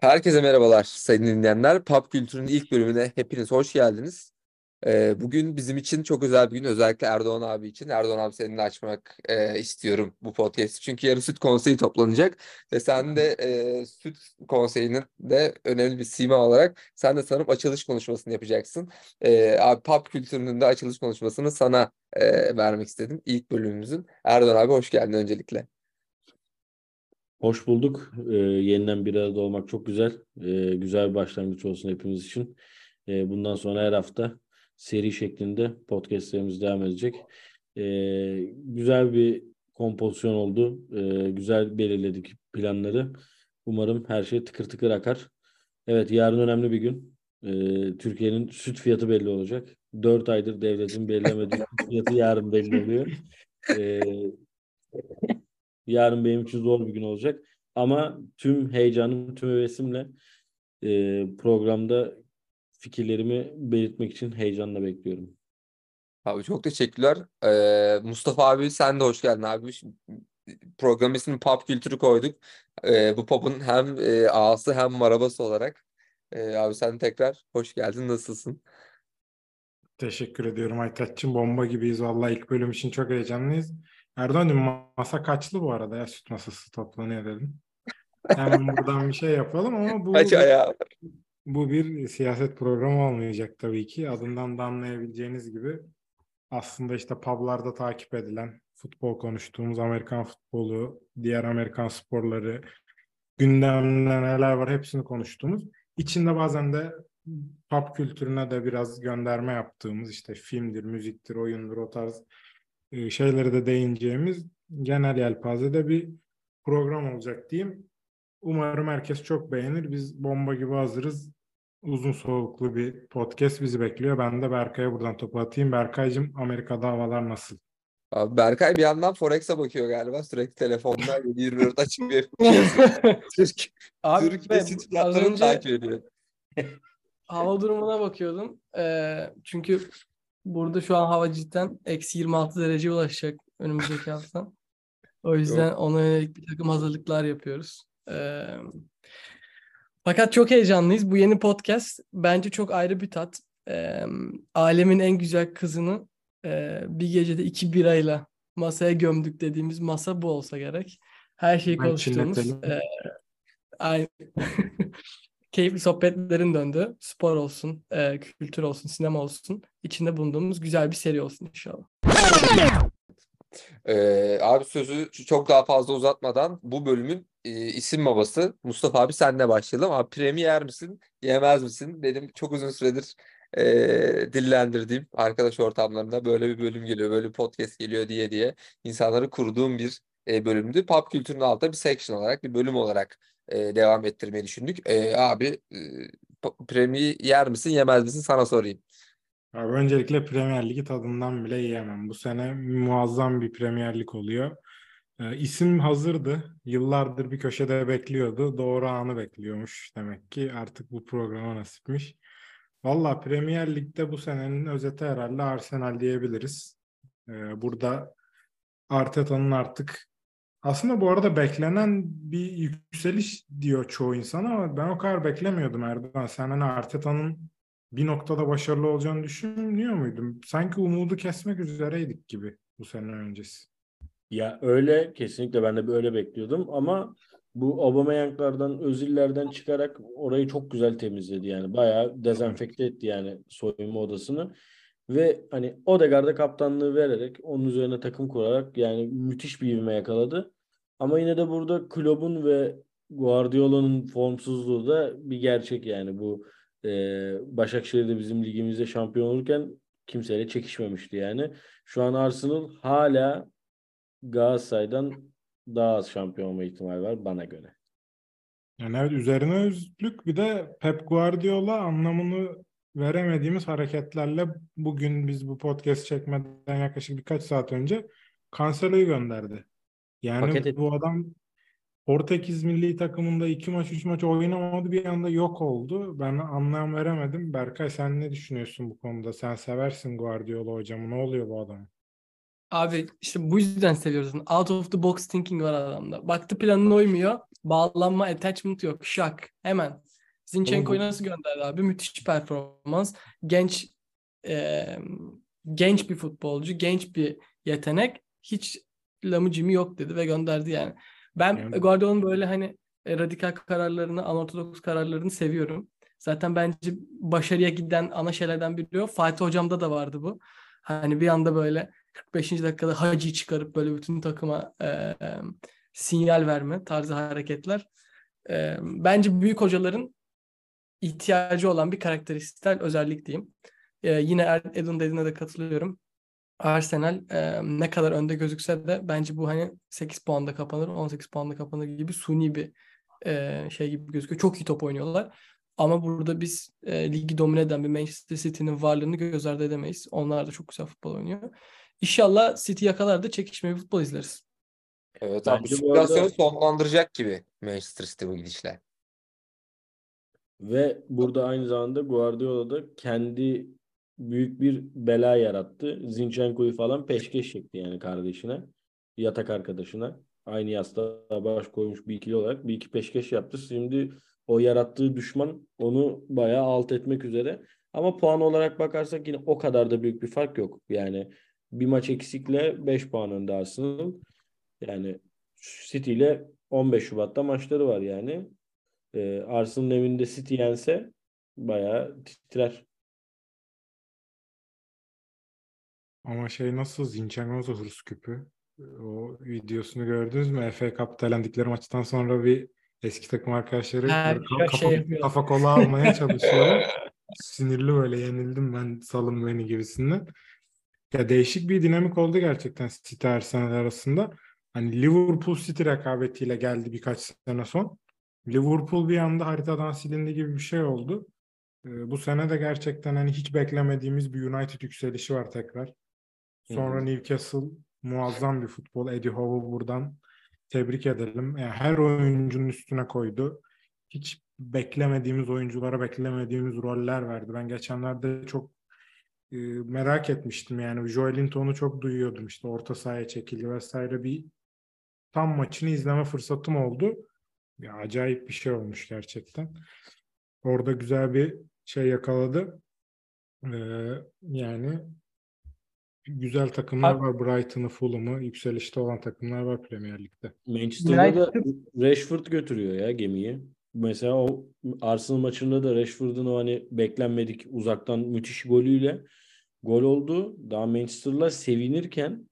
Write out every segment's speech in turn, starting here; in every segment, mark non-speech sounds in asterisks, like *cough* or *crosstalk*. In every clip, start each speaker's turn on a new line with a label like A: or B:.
A: Herkese merhabalar sayın dinleyenler. Pop Kültür'ün ilk bölümüne hepiniz hoş geldiniz. Bugün bizim için çok özel bir gün. Özellikle Erdoğan abi için. Erdoğan abi seninle açmak e, istiyorum bu podcast'i. Çünkü yarın süt konseyi toplanacak. Ve sen de e, süt konseyinin de önemli bir sima olarak sen de sanırım açılış konuşmasını yapacaksın. E, abi Pop Kültür'ünün de açılış konuşmasını sana e, vermek istedim. ilk bölümümüzün. Erdoğan abi hoş geldin öncelikle.
B: Hoş bulduk. Ee, yeniden bir arada olmak çok güzel. Ee, güzel bir başlangıç olsun hepimiz için. Ee, bundan sonra her hafta seri şeklinde podcastlerimiz devam edecek. Ee, güzel bir kompozisyon oldu. Ee, güzel belirledik planları. Umarım her şey tıkır tıkır akar. Evet yarın önemli bir gün. Ee, Türkiye'nin süt fiyatı belli olacak. Dört aydır devletin belirlemediği fiyatı yarın belli oluyor. Ee, Yarın benim için zor bir gün olacak. Ama tüm heyecanım, tüm hevesimle e, programda fikirlerimi belirtmek için heyecanla bekliyorum.
A: Abi çok teşekkürler. Ee, Mustafa abi sen de hoş geldin abi. Program ismini pop kültürü koyduk. Ee, bu pop'un hem e, ağası hem marabası olarak. Ee, abi sen tekrar hoş geldin. Nasılsın?
C: Teşekkür ediyorum Aytaç'cığım. Bomba gibiyiz. Vallahi ilk bölüm için çok heyecanlıyız. Erdoğan'cığım masa kaçlı bu arada ya süt masası toplanıyor dedim. Hemen buradan bir şey yapalım ama bu
A: Kaç ayağı
C: bu bir siyaset programı olmayacak tabii ki. Adından da anlayabileceğiniz gibi aslında işte publarda takip edilen futbol konuştuğumuz Amerikan futbolu, diğer Amerikan sporları, gündemde neler var hepsini konuştuğumuz. İçinde bazen de pop kültürüne de biraz gönderme yaptığımız işte filmdir, müziktir, oyundur o tarz e, şeyleri de değineceğimiz genel yelpazede bir program olacak diyeyim. Umarım herkes çok beğenir. Biz bomba gibi hazırız. Uzun soluklu bir podcast bizi bekliyor. Ben de Berkay'a buradan topu atayım. Berkay'cığım Amerika'da havalar nasıl?
A: Abi Berkay bir yandan Forex'e bakıyor galiba. Sürekli telefonda *laughs* 24 açık bir *laughs* Türk,
D: Abi
A: Türkiye
D: ben
A: süt
D: az
A: fiyatlarını
D: önce
A: takip ediyor. *laughs*
D: hava durumuna bakıyordum. Ee, çünkü burada şu an hava cidden eksi 26 dereceye ulaşacak önümüzdeki hafta. O yüzden ona yönelik bir takım hazırlıklar yapıyoruz. Fakat çok heyecanlıyız. Bu yeni podcast bence çok ayrı bir tat. Ee, alemin en güzel kızını e, bir gecede iki birayla masaya gömdük dediğimiz masa bu olsa gerek. Her şeyi
C: Ben
D: konuştuğumuz. e, aynı. *laughs* Keyifli sohbetlerin döndü. Spor olsun, e, kültür olsun, sinema olsun. İçinde bulunduğumuz güzel bir seri olsun inşallah.
A: Ee, abi sözü çok daha fazla uzatmadan bu bölümün e, isim babası Mustafa abi senle başlayalım. Abi Premi yer misin, yemez misin? Benim çok uzun süredir e, dillendirdiğim arkadaş ortamlarında böyle bir bölüm geliyor, böyle bir podcast geliyor diye diye insanları kurduğum bir e, bölümdü. Pop kültürünün altında bir section olarak, bir bölüm olarak e, devam ettirmeyi düşündük. E, abi e, Premi yer misin, yemez misin sana sorayım.
C: Abi öncelikle Premier Ligi tadından bile yiyemem. Bu sene muazzam bir Premier Lig oluyor. Ee, isim hazırdı. Yıllardır bir köşede bekliyordu. Doğru anı bekliyormuş demek ki. Artık bu programa nasipmiş. Valla Premier Lig'de bu senenin özeti herhalde Arsenal diyebiliriz. Ee, burada Arteta'nın artık aslında bu arada beklenen bir yükseliş diyor çoğu insan ama ben o kadar beklemiyordum Erdoğan. Sen hani Arteta'nın bir noktada başarılı olacağını düşünmüyor muydun? Sanki umudu kesmek üzereydik gibi bu sene öncesi.
B: Ya öyle kesinlikle ben de böyle bekliyordum ama bu Aubameyang'lardan, Özil'lerden çıkarak orayı çok güzel temizledi yani. Bayağı dezenfekte etti yani soyunma odasını. Ve hani Odegaard'a kaptanlığı vererek onun üzerine takım kurarak yani müthiş bir ivme yakaladı. Ama yine de burada Klopp'un ve Guardiola'nın formsuzluğu da bir gerçek yani bu e, Başakşehir'de bizim ligimizde şampiyon olurken kimseyle çekişmemişti yani. Şu an Arsenal hala Galatasaray'dan daha az şampiyon olma ihtimali var bana göre.
C: Yani evet üzerine özlük bir de Pep Guardiola anlamını veremediğimiz hareketlerle bugün biz bu podcast çekmeden yaklaşık birkaç saat önce Cancelo'yu gönderdi. Yani
B: Paket
C: bu adam Portekiz milli takımında iki maç üç maç oynamadı bir anda yok oldu. Ben anlam veremedim. Berkay sen ne düşünüyorsun bu konuda? Sen seversin Guardiola hocamı. Ne oluyor bu adama?
D: Abi işte bu yüzden seviyoruz. Out of the box thinking var adamda. Baktı planına uymuyor. Bağlanma, attachment yok. Şak. Hemen. Zinchenko'yu nasıl gönderdi abi? Müthiş performans. Genç e, genç bir futbolcu, genç bir yetenek. Hiç lamıcımı yok dedi ve gönderdi yani. Ben
C: Yani-
D: Guardiola'nın böyle hani e, radikal kararlarını, anortodoks kararlarını seviyorum. Zaten bence başarıya giden ana şeylerden biri o. Fatih Hocam'da da vardı bu. Hani bir anda böyle 45. dakikada Hacı çıkarıp böyle bütün takıma e, sinyal verme tarzı hareketler. E, bence büyük hocaların ihtiyacı olan bir karakteristik özellik diyeyim. E, yine Er- Edun dediğine de katılıyorum. Arsenal e, ne kadar önde gözükse de bence bu hani 8 puanda kapanır, 18 puanda kapanır gibi suni bir e, şey gibi gözüküyor. Çok iyi top oynuyorlar. Ama burada biz e, ligi domine eden bir Manchester City'nin varlığını göz ardı edemeyiz. Onlar da çok güzel futbol oynuyor. İnşallah City yakalar da çekişmeli bir futbol izleriz.
A: Evet abi bu
B: Bence bu arada-
A: simülasyonu sonlandıracak gibi Manchester City bu gidişle.
B: Ve burada aynı zamanda Guardiola da kendi büyük bir bela yarattı. Zinchenko'yu falan peşkeş çekti yani kardeşine. Yatak arkadaşına. Aynı yastığa baş koymuş bir ikili olarak bir iki peşkeş yaptı. Şimdi o yarattığı düşman onu bayağı alt etmek üzere. Ama puan olarak bakarsak yine o kadar da büyük bir fark yok. Yani bir maç eksikle 5 puan önde Arsenal. Yani City ile 15 Şubat'ta maçları var yani. Ee, Arsenal'ın evinde City yense bayağı titrer.
C: Ama şey nasıl Zinchenko nasıl hırs küpü? O videosunu gördünüz mü? FA Cup'ta elendikleri maçtan sonra bir eski takım arkadaşları
D: Ha, şöyle
C: kafa,
D: şey
C: kafa kola almaya *laughs* çalışıyor. Sinirli böyle yenildim ben salın beni gibisinden. Ya değişik bir dinamik oldu gerçekten City Arsenal arasında. Hani Liverpool City rekabetiyle geldi birkaç sene son. Liverpool bir anda haritadan silindi gibi bir şey oldu. Ee, bu sene de gerçekten hani hiç beklemediğimiz bir United yükselişi var tekrar. Sonra. Newcastle muazzam bir futbol. Eddie Howe'u buradan tebrik edelim. Yani her oyuncunun üstüne koydu. Hiç beklemediğimiz oyunculara beklemediğimiz roller verdi. Ben geçenlerde çok e, merak etmiştim yani. Joelinton'u çok duyuyordum işte orta sahaya çekildi vesaire bir tam maçını izleme fırsatım oldu. Ya acayip bir şey olmuş gerçekten. Orada güzel bir şey yakaladı. Ee, yani güzel takımlar
D: Abi-
C: var. Brighton'ı, Fulham'ı, yükselişte olan takımlar var Premier Lig'de.
B: Manchester'da da
D: United-
B: Rashford götürüyor ya gemiyi. Mesela o Arsenal maçında da Rashford'un o hani beklenmedik uzaktan müthiş golüyle gol oldu. Daha Manchester'la sevinirken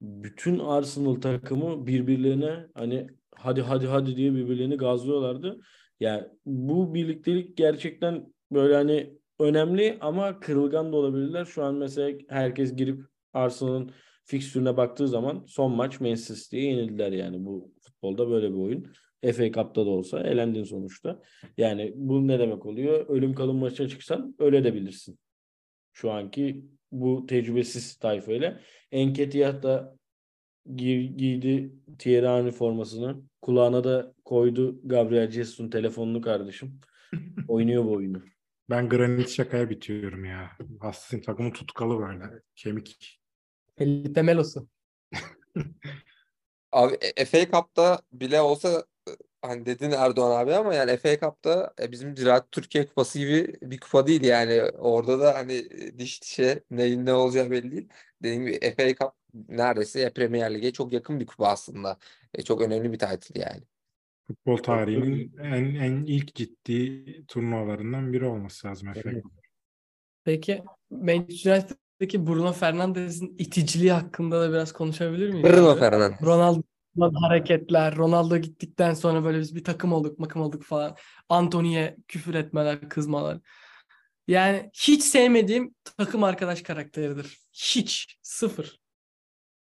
B: bütün Arsenal takımı birbirlerine hani hadi hadi hadi diye birbirlerini gazlıyorlardı. Yani bu birliktelik gerçekten böyle hani önemli ama kırılgan da olabilirler. Şu an mesela herkes girip Arsenal'ın fikstürüne baktığı zaman son maç Manchester City'ye yenildiler yani bu futbolda böyle bir oyun. FA Cup'ta da olsa elendin sonuçta. Yani bu ne demek oluyor? Ölüm kalım maçına çıksan öyle de bilirsin. Şu anki bu tecrübesiz tayfayla. Enketiyah da giy- giydi Thierry Henry formasını. Kulağına da koydu Gabriel Jesus'un telefonunu kardeşim. *laughs* Oynuyor bu oyunu.
C: Ben granit şakaya bitiyorum ya. Hastasıyım takımı tutkalı böyle. Kemik.
D: Felipe Melo'su. *laughs*
A: Abi e- FA Cup'ta bile olsa e, hani dedin Erdoğan abi ama yani FA Cup'ta e, bizim Ziraat Türkiye Kupası gibi bir kupa değil yani. Orada da hani diş dişe neyin ne olacağı belli değil. Dediğim gibi FA Cup neredeyse ya Premier Lig'e çok yakın bir kupa aslında. E, çok önemli bir title yani.
C: Futbol tarihinin en, en ilk ciddi turnuvalarından biri olması lazım Cup.
D: Peki Manchester United'daki Bruno Fernandes'in iticiliği hakkında da biraz konuşabilir miyiz?
A: Bruno? Fernandes.
D: Ronaldo'nun hareketler, Ronaldo gittikten sonra böyle biz bir takım olduk, makım olduk falan. Antony'ye küfür etmeler, kızmalar. Yani hiç sevmediğim takım arkadaş karakteridir. Hiç. Sıfır.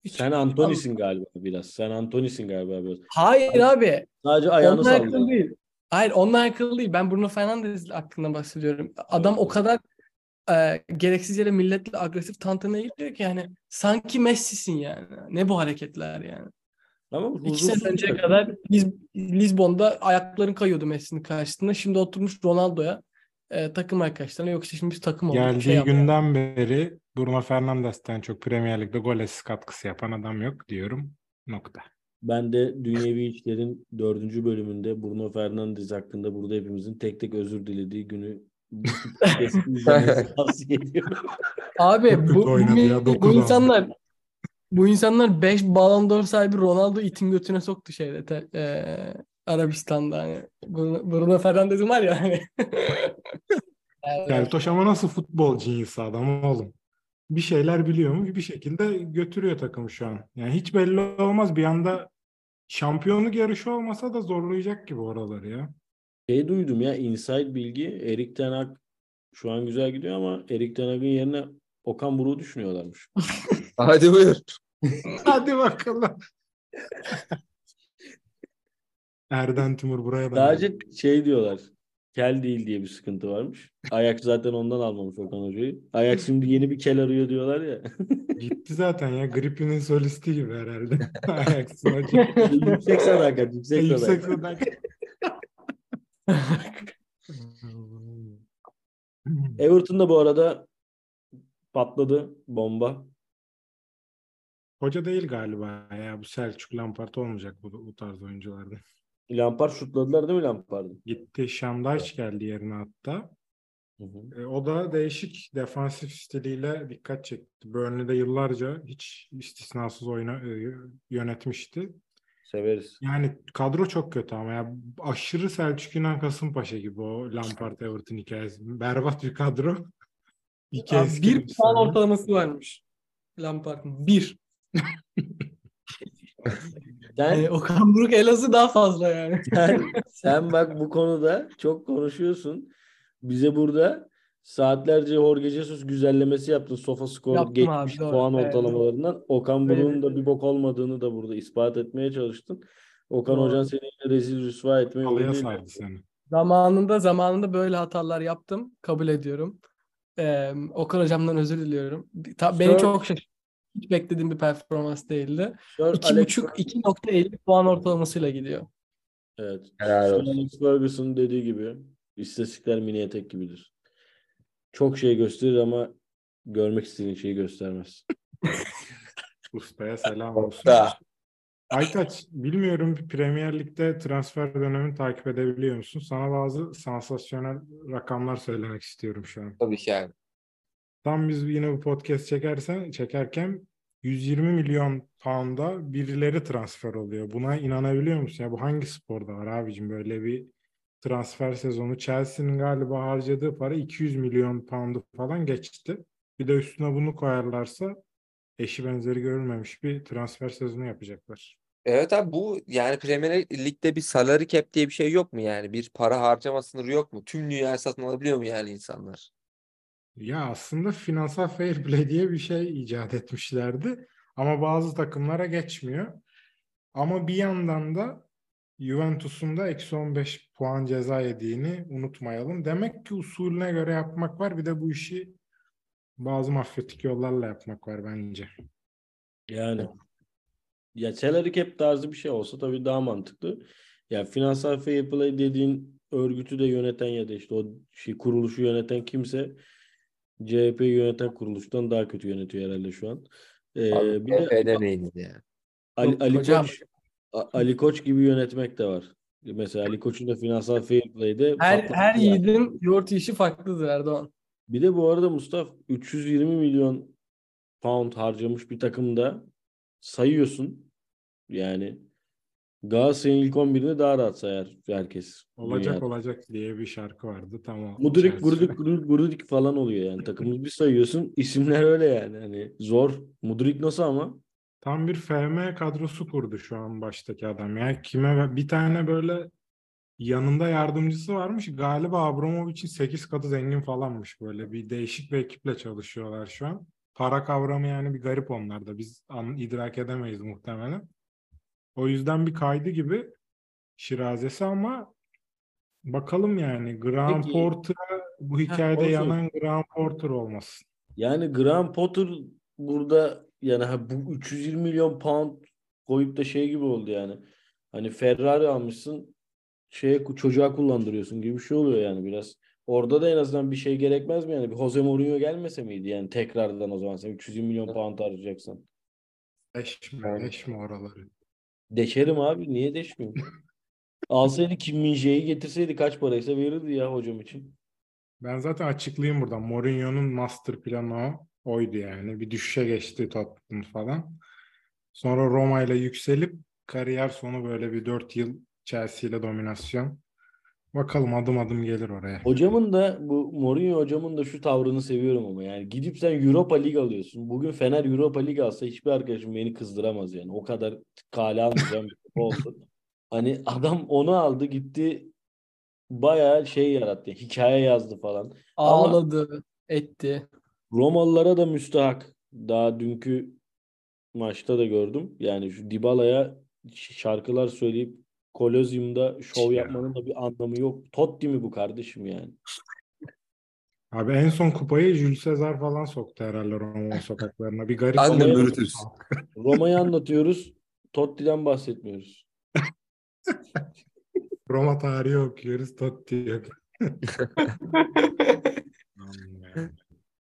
B: Sen Antony'sin galiba biraz. Sen Antony'sin galiba biraz.
D: Hayır abi.
B: Sadece ayağını
D: Onunla
B: sallıyor.
D: değil. Hayır onunla alakalı değil. Ben Bruno Fernandes hakkında bahsediyorum. Adam
B: Evet.
D: o kadar e, gereksiz yere milletle agresif tantanaya gidiyor ki yani sanki Messi'sin yani. Ne bu hareketler yani.
B: Ama
D: İki sene önceye kadar Liz- Lizbon'da ayakların kayıyordu Messi'nin karşısında. Şimdi oturmuş Ronaldo'ya e, takım arkadaşlarına yok işte şimdi biz takım olduk bir
C: Geldiği
D: şey yapalım.
C: günden beri Bruno Fernandes'ten çok Premier Lig'de gol asist katkısı yapan adam yok diyorum. Nokta.
B: Ben de Dünyevi İşler'in dördüncü bölümünde Bruno Fernandes hakkında burada hepimizin tek tek özür dilediği günü *laughs* bu tavsiye ediyorum.
D: Abi bu, bu, bu
C: aldı.
D: insanlar bu insanlar 5 Ballon d'Or sahibi Ronaldo itin götüne soktu şeyde te- e, Arabistan'da hani Bruno, Bruno Fernandes'in var ya hani. Yani, *laughs*
C: Keltoş ama nasıl futbolcu insan adam oğlum. Bir şeyler biliyormuş bir şekilde götürüyor takımı şu an. Yani hiç belli olmaz bir anda şampiyonluk yarışı olmasa da zorlayacak gibi oraları ya.
B: Şey duydum ya inside bilgi Erik Ten Hag şu an güzel gidiyor ama Erik Ten Hag'ın yerine Okan Buruk'u düşünüyorlarmış. *laughs*
A: Hadi buyur.
C: Hadi bakalım. Erden Timur buraya da
B: Sadece şey diyorlar. Kel değil diye bir sıkıntı varmış. Ajax zaten ondan almamış Okan Hoca'yı. Ajax şimdi yeni bir kel arıyor diyorlar ya. *laughs*
C: gitti zaten ya. Grippi'nin solisti gibi herhalde. *laughs* Ajax'ın hocam.
B: yüksek sadakat, yüksek
C: Yüksek
B: sadakat.
C: sadakat. *laughs*
B: Everton da bu arada patladı bomba.
C: Hoca değil galiba ya. Bu Selçuk Lampard olmayacak bu, bu tarz oyuncularda.
B: Lampard şutladılar değil mi Lampard'ı?
C: Gitti Şamdaş geldi yerine hatta.
B: Hı hı.
C: E, o da değişik defansif stiliyle dikkat çekti. Burnley'de yıllarca hiç istisnasız oyunu e, yönetmişti.
B: Severiz.
C: Yani kadro çok kötü ama ya aşırı Selçuk İnan Kasımpaşa gibi o Lampard Everton hikayesi. Berbat bir kadro. *laughs* İki
D: Abi bir puan ortalaması varmış Lampard'ın. Bir. *laughs*
B: Sen,
D: Yani Okan Buruk Elazığ daha fazla yani. *laughs*
B: sen, sen bak bu konuda çok konuşuyorsun. Bize burada saatlerce Jorge Jesus güzellemesi yaptın. Sofa skor geçmiş
D: abi, doğru.
B: puan
D: Evet,
B: ortalamalarından. Okan
D: Öyle
B: Buruk'un da
D: bir-
B: bok olmadığını da burada ispat etmeye çalıştın. Okan
D: Doğru.
B: Hocan seni rezil rüsva etmeye
C: Halıya sardı seni.
D: Zamanında zamanında böyle hatalar yaptım. Kabul ediyorum. Ee, Okan hocamdan özür diliyorum. Ta, beni
B: Sir-
D: çok şaşırttı. Hiç beklediğim bir performans değildi.
B: Sir Alex
D: 2.5 2.50 puan ortalamasıyla gidiyor.
B: Evet.
A: Helal olsun.
B: Dediği gibi istatistikler mini etek gibidir. Çok şey gösterir ama görmek istediğin şeyi göstermez. *laughs*
C: Ustaya selam olsun.
A: Da.
C: Aytaç, bilmiyorum Premier Lig'de transfer dönemini takip edebiliyor musun? Sana bazı sansasyonel rakamlar söylemek istiyorum şu an.
A: Tabii ki yani.
C: Tam biz yine bu podcast çekersen, çekerken 120 milyon pound'a birileri transfer oluyor. Buna inanabiliyor musun? Ya bu hangi sporda var abicim böyle bir transfer sezonu? Chelsea'nin galiba harcadığı para 200 milyon pound'u falan geçti. Bir de üstüne bunu koyarlarsa eşi benzeri görülmemiş bir transfer sezonu yapacaklar.
A: Evet abi bu yani Premier Lig'de bir salary cap diye bir şey yok mu yani? Bir para harcama sınırı yok mu? Tüm dünyayı satın alabiliyor mu yani insanlar?
C: Ya aslında finansal fair play diye bir şey icat etmişlerdi. Ama bazı takımlara geçmiyor. Ama bir yandan da Juventus'un da eksi 15 puan ceza yediğini unutmayalım. Demek ki usulüne göre yapmak var. Bir de bu işi bazı mafyatik yollarla yapmak var bence.
B: Yani ya salary cap tarzı bir şey olsa tabii daha mantıklı. Ya finansal fair play dediğin örgütü de yöneten ya da işte o şey kuruluşu yöneten kimse CHP yöneten kuruluştan daha kötü yönetiyor herhalde şu an. Ee,
A: Abi
B: bir de
A: yani.
B: Ali, Ali
D: hocam.
B: Koç Ali Koç gibi yönetmek de var. Mesela Ali Koç'un da finansal fair play'de
D: Her her yiğidin yoğurt işi farklıdır Erdoğan.
B: Bir de bu arada Mustafa 320 milyon pound harcamış bir takımda sayıyorsun. Yani Galatasaray'ın ilk 11'ini daha rahat sayar herkes.
C: Olacak
B: dünyada.
C: olacak diye bir şarkı vardı. Tamam.
B: Mudrik, Grudik, Grudik falan oluyor yani. Takımı bir sayıyorsun. isimler öyle yani. Hani zor. Mudrik nasıl ama?
C: Tam bir FM kadrosu kurdu şu an baştaki adam. Ya kime bir tane böyle yanında yardımcısı varmış. Galiba Abramovich'in 8 katı zengin falanmış böyle. Bir değişik bir ekiple çalışıyorlar şu an. Para kavramı yani bir garip onlarda. Biz idrak edemeyiz muhtemelen. O yüzden bir kaydı gibi Şirazesi ama bakalım yani Graham
B: Peki.
C: Porter'a bu hikayede
B: onu
C: yanan Graham Porter olmasın.
B: Yani Graham Potter burada yani ha bu 320 milyon pound koyup da şey gibi oldu yani. Hani Ferrari almışsın şeye çocuğa kullandırıyorsun gibi bir şey oluyor yani biraz. Orada da en azından bir şey gerekmez mi yani? Bir Jose Mourinho gelmese miydi yani tekrardan o zaman sen 320 milyon pound harcayacaksın.
C: Deşme,
A: Yani.
C: deşme oraları.
B: Deşerim abi. Niye deşmeyeyim? *laughs* Alsaydı Kim Min-jae'yi getirseydi kaç paraysa verirdi ya hocam için.
C: Ben zaten açıklayayım buradan. Mourinho'nun master planı o. Oydu yani. Bir düşüşe geçti Tottenham falan. Sonra Roma ile yükselip kariyer sonu böyle bir 4 yıl Chelsea ile dominasyon. Bakalım adım adım gelir oraya.
B: Hocamın da bu Mourinho hocamın da şu tavrını seviyorum ama yani gidip sen Europa League alıyorsun. Bugün Fener Europa League alsa hiçbir arkadaşım beni kızdıramaz yani. O kadar kale almayacağım bir oldu. *laughs* Hani adam onu aldı gitti bayağı şey yarattı. Hikaye yazdı falan. Ama-
D: Ağladı, etti.
B: Romalılara da müstahak. Daha dünkü maçta da gördüm. Yani şu Dybala'ya şarkılar söyleyip Kolozyum'da şov
C: Ya.
B: yapmanın da bir anlamı yok. Totti mi bu kardeşim yani?
C: Abi en son kupayı Jules Sezar falan soktu herhalde Roma *laughs* sokaklarına. Bir garip
A: Anne Brutus. *laughs*
B: Roma'yı anlatıyoruz. Totti'den bahsetmiyoruz. *laughs*
C: Roma tarihi okuyoruz. Totti yok.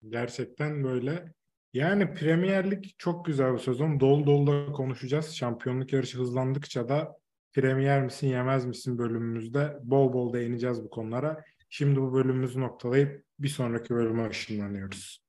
C: Gerçekten böyle. Yani Premier Lig çok güzel bir sezon. Dolu dolu da konuşacağız. Şampiyonluk yarışı hızlandıkça da Premier misin yemez misin bölümümüzde bol bol değineceğiz bu konulara. Şimdi bu bölümümüzü noktalayıp bir sonraki bölüme ışınlanıyoruz.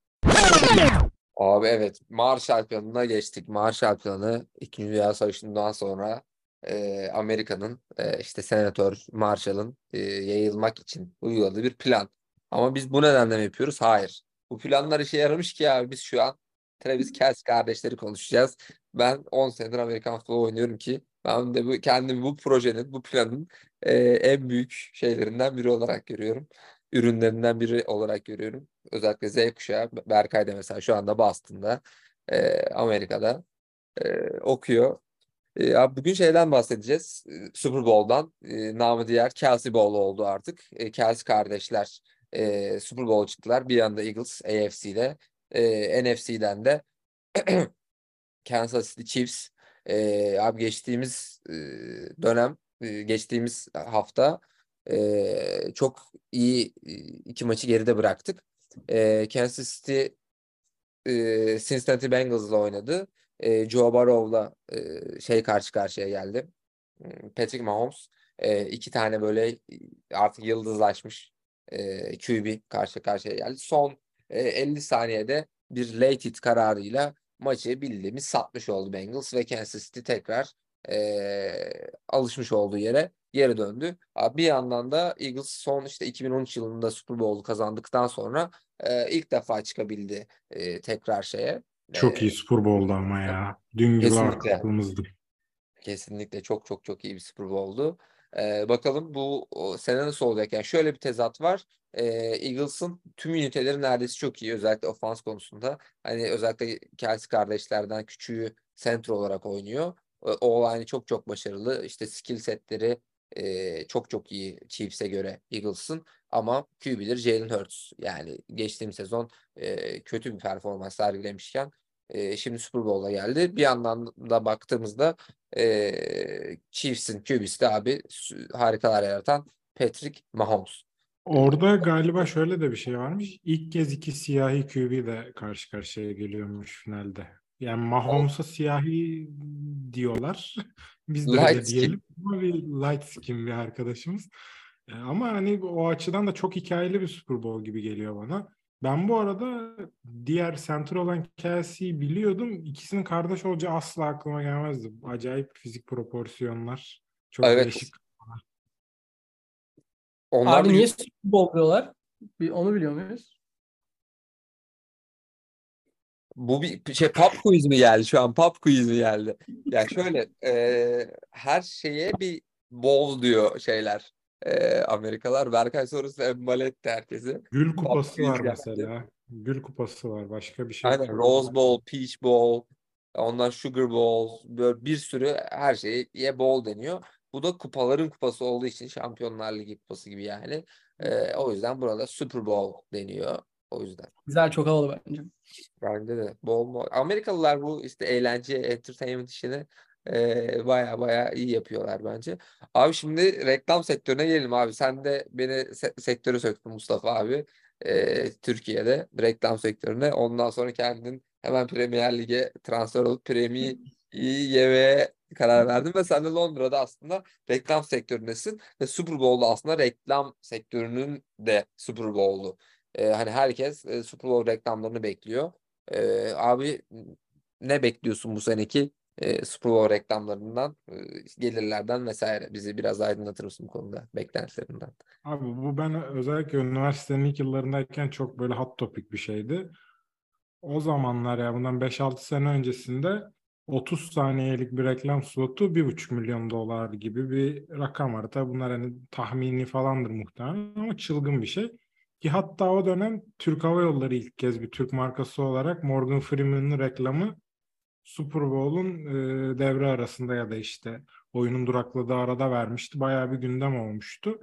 A: Abi evet Marshall Planı'na geçtik. Marshall Planı İkinci Dünya Savaşı'ndan sonra e, Amerika'nın e, işte Senatör Marshall'ın e, yayılmak için uyguladığı bir plan. Ama biz bu nedenle mi yapıyoruz? Hayır. Bu planlar işe yaramış ki abi biz şu an Travis Kelce kardeşleri konuşacağız. Ben 10 senedir Amerikan futbolu oynuyorum ki ben de bu, kendimi bu projenin, bu planın e, en büyük şeylerinden biri olarak görüyorum. Ürünlerinden biri olarak görüyorum. Özellikle Z kuşağı. Berkay da mesela şu anda Boston'da, e, Amerika'da e, okuyor. Abi bugün şeyden bahsedeceğiz. Super Bowl'dan. E, namı diğer Kelsey Bowl oldu artık. E, Kelsey kardeşler e, Super Bowl çıktılar. Bir yanda Eagles AFC'de. E, NFC'den de *clears throat* Kansas City Chiefs. E, abi geçtiğimiz e, dönem, e, geçtiğimiz hafta e, çok iyi iki maçı geride bıraktık. E, Kansas City e, Cincinnati Bengals'la oynadı. E, Joe Burrow'la e, şey karşı karşıya geldi. Hmm, Patrick Mahomes e, iki tane böyle artık yıldızlaşmış e, QB karşı karşıya geldi. Son e, 50 saniyede bir late hit kararıyla maçı bildiğimiz satmış oldu Bengals ve Kansas City tekrar e, alışmış olduğu yere geri döndü. Bir yandan da Eagles son işte 2013 yılında Super Bowl'u kazandıktan sonra e, ilk defa çıkabildi e, tekrar şeye.
C: Çok
A: E,
C: iyi Super Bowl'du ama ya. Dün gibi
A: Kesinlikle.
C: aklımızdı.
A: Kesinlikle çok çok çok iyi bir Super Bowl'du. Ee, bakalım bu sene nasıl olacak? Yani şöyle bir tezat var. Ee, Eagles'ın tüm üniteleri neredeyse çok iyi. Özellikle ofans konusunda. Hani özellikle Kelsey kardeşlerden küçüğü center olarak oynuyor. O, hani çok çok başarılı. İşte skill setleri e, çok çok iyi Chiefs'e göre Eagles'ın. Ama QB'leri Jalen Hurts. Yani geçtiğim sezon e, kötü bir performans sergilemişken e, şimdi Super Bowl'a geldi. Bir yandan da baktığımızda e, Chiefs'in QB'si de abi harikalar yaratan Patrick Mahomes.
C: Orada galiba şöyle de bir şey varmış. İlk kez iki siyahi QB de karşı karşıya geliyormuş finalde. Yani Mahomes'a siyahi diyorlar. *laughs* Biz de öyle
A: Light skin.
C: diyelim. Ama bir light skin bir arkadaşımız. Ama hani o açıdan da çok hikayeli bir Super Bowl gibi geliyor bana. Ben bu arada diğer center olan Kelsey'yi biliyordum. İkisinin kardeş olacağı asla aklıma gelmezdi. Acayip fizik proporsiyonlar. Çok
A: Evet.
C: değişik.
A: Onlar
D: Abi niye Super Bowl diyorlar? Bir, onu biliyor muyuz?
A: Bu bir şey pop quiz mi geldi şu an? Pop quiz mi geldi? Yani şöyle e, her şeye bir bol diyor şeyler. E, Amerikalar. Berkay sorusu embale etti herkesi.
C: Gül kupası var mesela. Gül kupası var. Başka bir şey
A: Aynen
C: yok.
A: Rose Bowl, Peach Bowl, ondan Sugar Bowl, böyle bir sürü her şeye bowl deniyor. Bu da kupaların kupası olduğu için Şampiyonlar Ligi kupası gibi yani. E, o yüzden burada Super Bowl deniyor. O yüzden.
D: Güzel çok havalı bence.
A: Bence de. Bol bol. Amerikalılar bu işte eğlence, entertainment işini Ee, baya baya iyi yapıyorlar bence. Abi şimdi reklam sektörüne gelelim abi. Sen de beni se- sektöre söktün Mustafa abi. Ee, Türkiye'de reklam sektörüne. Ondan sonra kendin hemen Premier Lig'e transfer olup Premier yemeye karar verdin ve sen de Londra'da aslında reklam sektöründesin ve Super Bowl'da aslında reklam sektörünün de Super Bowl'u. Ee, hani herkes e, Super Bowl reklamlarını bekliyor. Ee, abi ne bekliyorsun bu seneki e, Bowl reklamlarından, e, gelirlerden vesaire? Bizi biraz aydınlatır mısın bu konuda beklentilerinden?
C: Abi bu ben özellikle üniversitenin ilk yıllarındayken çok böyle hot topic bir şeydi. O zamanlar ya bundan 5-6 sene öncesinde 30 saniyelik bir reklam slotu 1,5 milyon dolar gibi bir rakam var. Tabii bunlar hani tahmini falandır muhtemelen ama çılgın bir şey. Ki hatta o dönem Türk Hava Yolları ilk kez bir Türk markası olarak Morgan Freeman'ın reklamı Super Bowl'un e, devre arasında ya da işte oyunun durakladığı arada vermişti. Bayağı bir gündem olmuştu.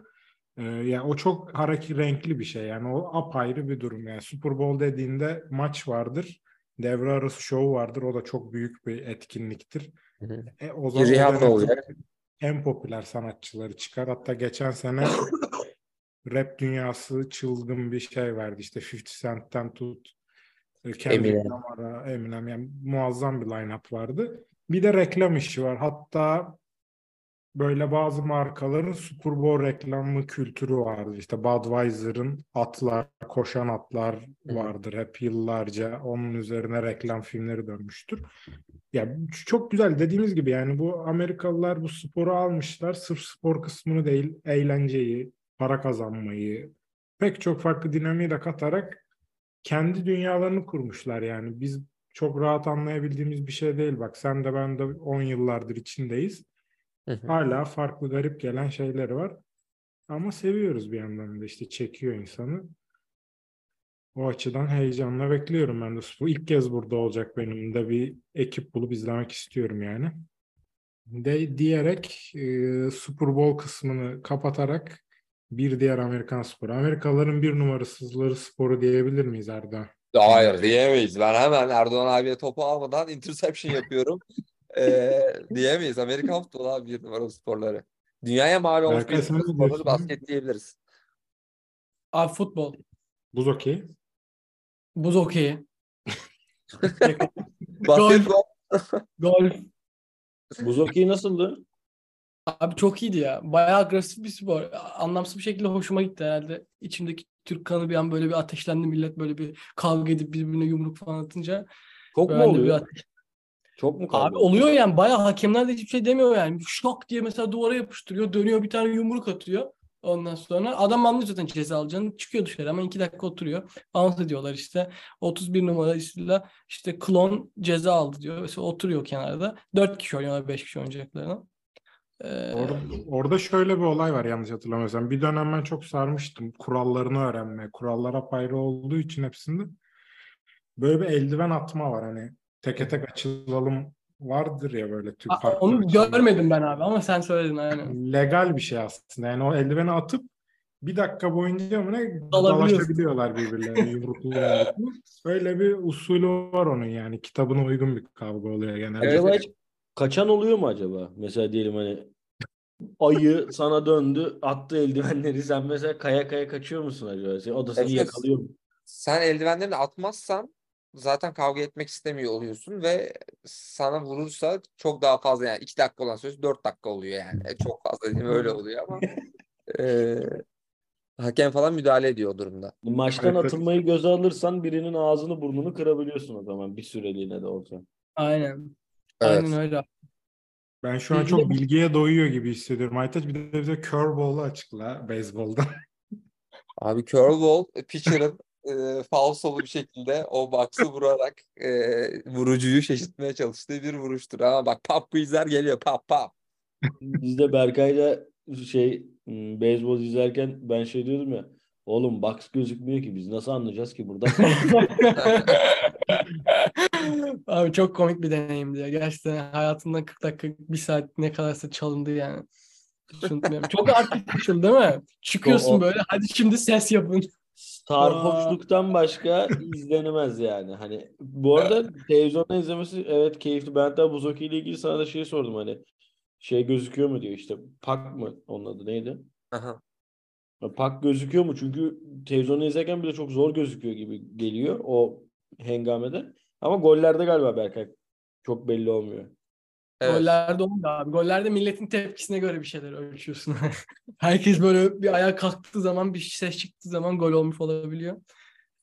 C: E, yani o çok hareket renkli bir şey. Yani o apayrı bir durum. Yani Super Bowl dediğinde maç vardır. Devre arası şov vardır. O da çok büyük bir etkinliktir.
A: Hı hı.
C: E, o zaman
A: Rihanna olacak.
C: en popüler sanatçıları çıkar. Hatta geçen sene *laughs* rap dünyası çılgın bir şey verdi. İşte 50 Cent'ten tut Kendrick
A: Eminem.
C: Lamar'a, Eminem yani muazzam bir line-up vardı. Bir de reklam işi var. Hatta böyle bazı markaların Super Bowl reklamı kültürü vardı. İşte Budweiser'ın atlar, koşan atlar vardır hep yıllarca. Onun üzerine reklam filmleri dönmüştür. Ya çok güzel dediğimiz gibi yani bu Amerikalılar bu sporu almışlar. Sırf spor kısmını değil, eğlenceyi, para kazanmayı, pek çok farklı dinamiği de katarak kendi dünyalarını kurmuşlar yani. Biz çok rahat anlayabildiğimiz bir şey değil. Bak sen de ben de 10 yıllardır içindeyiz. Hala farklı garip gelen şeyleri var. Ama seviyoruz bir yandan da işte çekiyor insanı. O açıdan heyecanla bekliyorum ben de. Bu ilk kez burada olacak benim de bir ekip bulup izlemek istiyorum yani. De diyerek e, Super Bowl kısmını kapatarak bir diğer Amerikan sporu. Amerikalıların bir numarasızları sporu diyebilir miyiz Erdoğan?
A: Hayır diyemeyiz. Ben hemen Erdoğan abiye topu almadan interception yapıyorum. *laughs* Ee, diyemeyiz. Amerikan futbolu abi bir numaralı sporları. Dünyaya mal olmuş
C: Berkay,
A: bir sporları
C: diyorsun?
A: basket diyebiliriz.
D: Abi futbol,
C: Buz okey.
D: buz hokeyi, *laughs*
A: Basketbol
D: golf.
B: Buz hokeyi nasıldı?
D: Abi çok iyiydi ya. Bayağı agresif bir spor. Anlamsız bir şekilde hoşuma gitti herhalde. İçimdeki Türk kanı bir an böyle bir ateşlendi. Millet böyle bir kavga edip birbirine yumruk falan atınca.
B: Çok mu
D: de bir
B: oluyor?
D: ateş.
B: Çok mu
D: Abi
B: kaldı?
D: oluyor yani. Bayağı hakemler de hiçbir şey demiyor yani. Şok diye mesela duvara yapıştırıyor. Dönüyor bir tane yumruk atıyor. Ondan sonra adam anlıyor zaten ceza alacağını. Çıkıyor dışarı ama iki dakika oturuyor. Anons ediyorlar işte. 31 numarasıyla işte klon ceza aldı diyor. Mesela oturuyor kenarda. 4 kişi oynuyorlar 5 kişi oynayacaklarına. Ee,
C: Orada, orada şöyle bir olay var yanlış hatırlamıyorsam. Bir dönem ben çok sarmıştım kurallarını öğrenmeye. Kurallar apayrı olduğu için hepsinde. Böyle bir eldiven atma var hani. Teke tek açılalım vardır ya böyle Türk
D: a-
C: farklı
D: onu
C: açılar.
D: görmedim ben abi ama sen söyledin aynen.
C: Legal bir şey aslında. Yani o eldiveni atıp bir dakika boyunca mı ne dalaşabiliyorlar birbirlerine *laughs* yumruklu yumruklu. Öyle bir usulü var onun yani. Kitabına uygun bir kavga oluyor genelde.
B: Acaba hiç kaçan oluyor mu acaba? Mesela diyelim hani ayı sana döndü attı eldivenleri sen mesela kaya kaya kaçıyor musun acaba? Sen- O da seni
A: Evet.
B: yakalıyor mu?
A: sen eldivenlerini atmazsan zaten kavga etmek istemiyor oluyorsun ve sana vurursa çok daha fazla yani 2 dakika olan söz 4 dakika oluyor yani. E, Çok fazla dediğim öyle oluyor ama e, hakem falan müdahale ediyor o durumda.
B: Maçtan atılmayı göze alırsan birinin ağzını burnunu kırabiliyorsun o zaman bir süreliğine de olsa.
D: Aynen.
A: Evet.
D: Aynen öyle.
C: Ben şu an çok bilgiye doyuyor gibi hissediyorum. Aytaç bir de bize curveball'u açıkla beyzbolda. *laughs*
A: Abi curveball pitcher'ın e, falsolu bir şekilde o box'ı vurarak e, vurucuyu şaşırtmaya çalıştığı bir vuruştur. Ama bak pop quizler geliyor pop pop.
B: Biz de Berkay'la şey beyzbol izlerken ben şey diyordum ya oğlum box gözükmüyor ki biz nasıl anlayacağız ki burada? *laughs*
D: Abi çok komik bir deneyimdi ya. Gerçekten hayatımdan 40 dakika, bir saat ne kadarsa çalındı yani. Hiç unutmuyorum. Çok *laughs* artificial değil mi? Çıkıyorsun
B: O- o-
D: böyle hadi şimdi ses yapın.
B: sarhoşluktan başka izlenemez yani. Hani bu arada televizyonda izlemesi evet keyifli. Ben hatta Buzoki ile ilgili sana da şey sordum hani şey gözüküyor mu diyor işte Pak mı onun adı neydi?
A: Aha.
B: Pak gözüküyor mu? Çünkü televizyonda izlerken bile çok zor gözüküyor gibi geliyor o hengamede. Ama gollerde galiba Berkay çok belli olmuyor.
A: Evet.
D: Gollerde olmuyor abi. Gollerde milletin tepkisine göre bir şeyler ölçüyorsun. *laughs* Herkes böyle bir ayağa kalktığı zaman bir ses çıktığı zaman gol olmuş olabiliyor.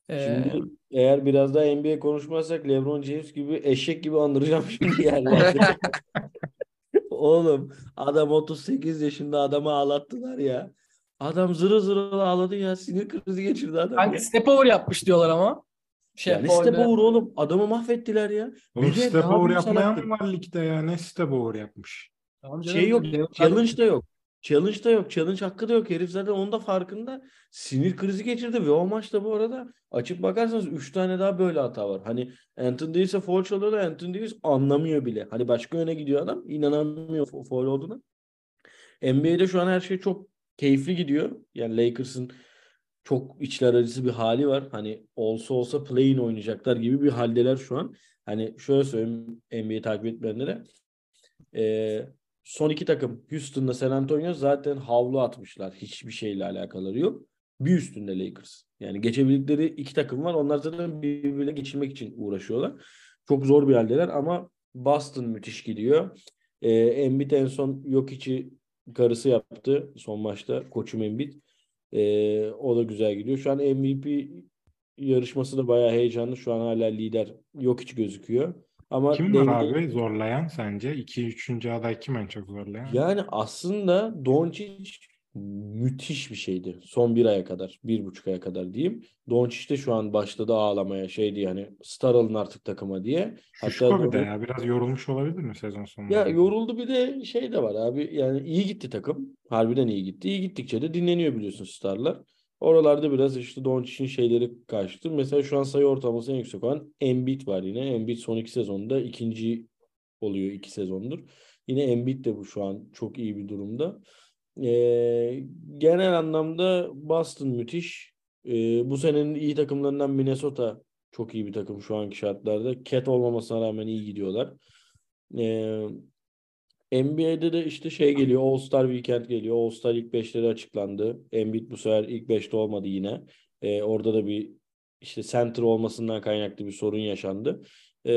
D: Ee,
B: Şimdi eğer biraz daha NBA konuşmazsak LeBron James gibi eşek gibi andıracağım *laughs* şimdi yerlerde. *laughs* Oğlum adam 38 yaşında adamı ağlattılar ya. Adam zırı zırı ağladı ya. Sinir krizi geçirdi adam
D: Kanka
B: ya.
D: step over yapmış diyorlar ama. Şey,
B: Ya ne step over oğlum? Adamı mahvettiler ya.
C: Oğlum
B: Bir de
C: step over yapmayan mı var ligde ya? Ne step over yapmış?
D: Tamam canım,
B: Şey yok. Challenge da yok. Challenge da yok. Challenge hakkı da yok. Herif zaten onun da farkında. Sinir krizi geçirdi ve o maçta bu arada açıp bakarsanız 3 tane daha böyle hata var. Hani Anthony Davis'e foul çalıyor da Anthony Davis anlamıyor bile. Hani başka yöne gidiyor adam. inanamıyor fo- foul olduğuna. NBA'de şu an her şey çok keyifli gidiyor. Yani Lakers'ın çok içler acısı bir hali var. Hani olsa olsa play-in oynayacaklar gibi bir haldeler şu an. Hani şöyle söyleyeyim NBA'yi takip etmeyenlere. Ee, son iki takım Houston'da San Antonio zaten havlu atmışlar. Hiçbir şeyle alakaları yok. Bir üstünde Lakers. Yani geçebildikleri iki takım var. Onlar zaten birbirine geçirmek için uğraşıyorlar. Çok zor bir haldeler ama Boston müthiş gidiyor. Ee, Embiid en son yok içi karısı yaptı son maçta. Koçum Embiid. Ee, o da güzel gidiyor. Şu an MVP yarışması da bayağı heyecanlı. Şu an hala lider yok hiç gözüküyor. Ama
C: Kim var
B: denge-
C: abi zorlayan sence? 2 üçüncü aday kim en çok zorlayan?
B: Yani aslında Doncic müthiş bir şeydi. Son bir aya kadar, bir buçuk aya kadar diyeyim. Doncic de şu an başladı ağlamaya şey diye hani star alın artık takıma diye.
C: Şuşko bir de
B: Hatta
C: ya. Biraz yorulmuş olabilir mi sezon sonunda?
B: ya yoruldu bir de şey de var abi yani iyi gitti takım. Harbiden iyi gitti. İyi gittikçe de dinleniyor biliyorsun starlar. Oralarda biraz işte Doncic'in şeyleri kaçtı. Mesela şu an sayı ortalaması en yüksek olan Embiid var yine. Embiid son iki sezonda ikinci oluyor iki sezondur. Yine Embiid de bu şu an çok iyi bir durumda. Ee, genel anlamda Boston müthiş. Ee, bu senenin iyi takımlarından Minnesota çok iyi bir takım şu anki şartlarda. Cat olmamasına rağmen iyi gidiyorlar. Ee, NBA'de de işte şey geliyor. All Star Weekend geliyor. All Star ilk beşleri açıklandı. Embiid bu sefer ilk beşte olmadı yine. Ee, orada da bir işte center olmasından kaynaklı bir sorun yaşandı. Ee,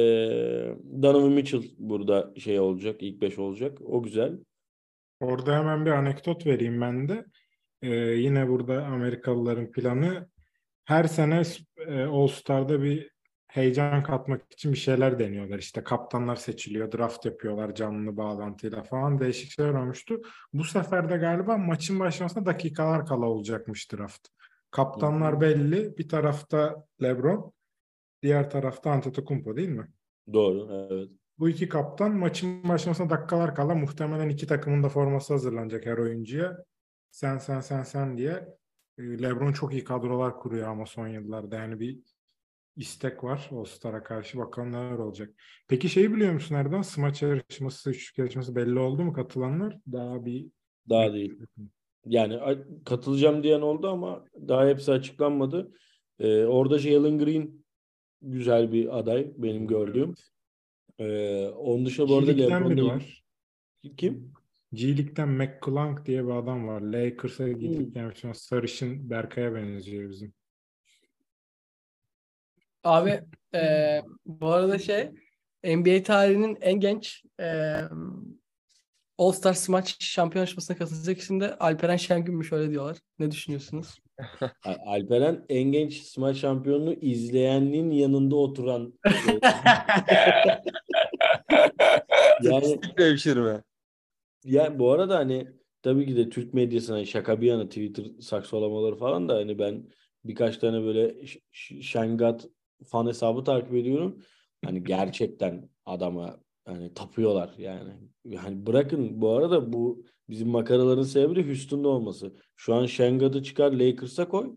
B: Donovan Mitchell burada şey olacak. ilk beş olacak. O güzel.
C: Orada hemen bir anekdot vereyim ben de. Ee, yine burada Amerikalıların planı her sene e, All Star'da bir heyecan katmak için bir şeyler deniyorlar. İşte kaptanlar seçiliyor, draft yapıyorlar canlı bağlantıyla falan değişik şeyler olmuştu. Bu sefer de galiba maçın başlamasına dakikalar kala olacakmış draft. Kaptanlar belli. Bir tarafta LeBron, diğer tarafta Antetokounmpo değil mi?
B: Doğru. Evet.
C: Bu iki kaptan maçın başlamasına dakikalar kala muhtemelen iki takımın da forması hazırlanacak her oyuncuya. Sen sen sen sen diye. Ee, LeBron çok iyi kadrolar kuruyor ama son yıllarda. Yani bir istek var All-Star'a karşı. Bakalım neler olacak. Peki şeyi biliyor musun Erdoğan? Smaç yarışması, üçlük yarışması belli oldu mu katılanlar? Daha bir
B: Daha değil. Yani katılacağım diyen oldu ama daha hepsi açıklanmadı. Ee, orada Jalen Green güzel bir aday benim gördüğüm. Ee, onun dışında bu arada LeBron
C: biri var.
B: Kim?
C: G-League'den McClung diye bir adam var. Lakers'a
B: Hmm.
C: gidip gelmiş. olan Sarışın Berkay'a benziyor bizim.
D: Abi e, bu arada şey NBA tarihinin en genç e, All Star Smaç şampiyon yarışmasına katılacak isim de Alperen Şengün'müş öyle diyorlar. Ne düşünüyorsunuz?
B: Al- Alperen en genç smaç şampiyonluğu izleyenin yanında oturan. *laughs* yani
A: Statistik devşirme.
B: Yani bu arada hani tabii ki de Türk medyasına hani şaka bir yana Twitter saksalamaları falan da hani ben birkaç tane böyle Şengat fan hesabı takip ediyorum. Hani gerçekten adama hani tapıyorlar yani. Yani bırakın bu arada bu bizim makaraların sebebi de Houston'da olması. Şu an Şengat'ı çıkar Lakers'a koy.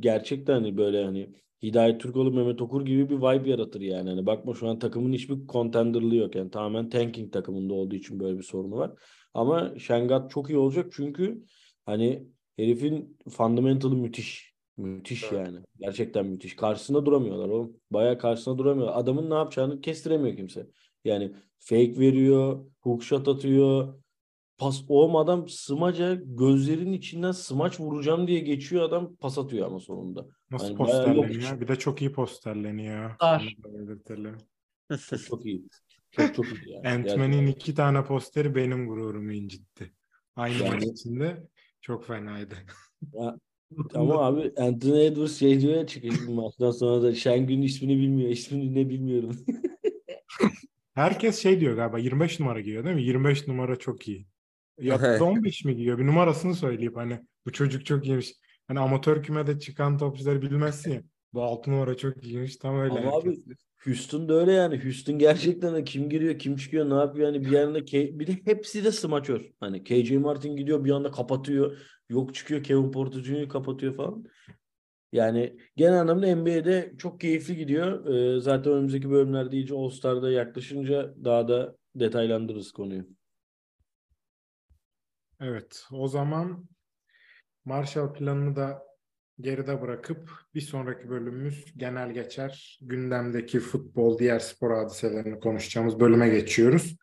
B: Gerçekten hani böyle hani Hidayet Türkoğlu, Mehmet Okur gibi bir vibe yaratır yani. Hani bakma şu an takımın hiçbir contenderlığı yok. Yani tamamen tanking takımında olduğu için böyle bir sorunu var. Ama Şengat çok iyi olacak çünkü hani herifin fundamental'ı müthiş. Müthiş
A: Evet.
B: yani. Gerçekten müthiş. Karşısında duramıyorlar oğlum. Bayağı karşısında duramıyor. Adamın ne yapacağını kestiremiyor kimse. Yani fake veriyor, hook shot atıyor. Pas o adam smaca gözlerinin içinden smaç vuracağım diye geçiyor adam pas atıyor ama sonunda.
C: Nasıl
B: Yani
C: posterleniyor?
B: hiç.
C: Bir de çok iyi posterleniyor.
D: Star.
C: Onu da belirtelim.
B: Çok çok iyi. Çok çok iyi yani.
C: Ant-Man'in iki tane posteri benim gururumu incitti. Aynı
B: Yani-
C: içinde çok fenaydı.
B: Ya, Ama abi Anthony Edwards şey diyor ya çıkış maçtan sonra da Şengün'ün ismini bilmiyor. İsmini ne bilmiyorum.
C: Herkes şey diyor galiba 25 numara giyiyor değil mi? 25 numara çok iyi. Ya *laughs* da 15 mi giyiyor? Bir numarasını söyleyip hani bu çocuk çok iyiymiş. Hani amatör kümede çıkan topçuları bilmezsin ya. Bu 6 numara çok iyiymiş. Tam öyle.
B: Ama
C: herkes.
B: abi Houston da öyle yani. Houston gerçekten de kim giriyor, kim çıkıyor, ne yapıyor yani bir yerinde K- bir de hepsi de smaçör. Hani KJ Martin gidiyor bir anda kapatıyor. Yok çıkıyor Kevin Porter Jr. kapatıyor falan. Yani genel anlamda NBA'de çok keyifli gidiyor. Ee, zaten önümüzdeki bölümlerde iyice All-Star'da yaklaşınca daha da detaylandırırız konuyu.
C: Evet, o zaman Marshall planını da geride bırakıp bir sonraki bölümümüz genel geçer. Gündemdeki futbol, diğer spor hadiselerini konuşacağımız bölüme geçiyoruz.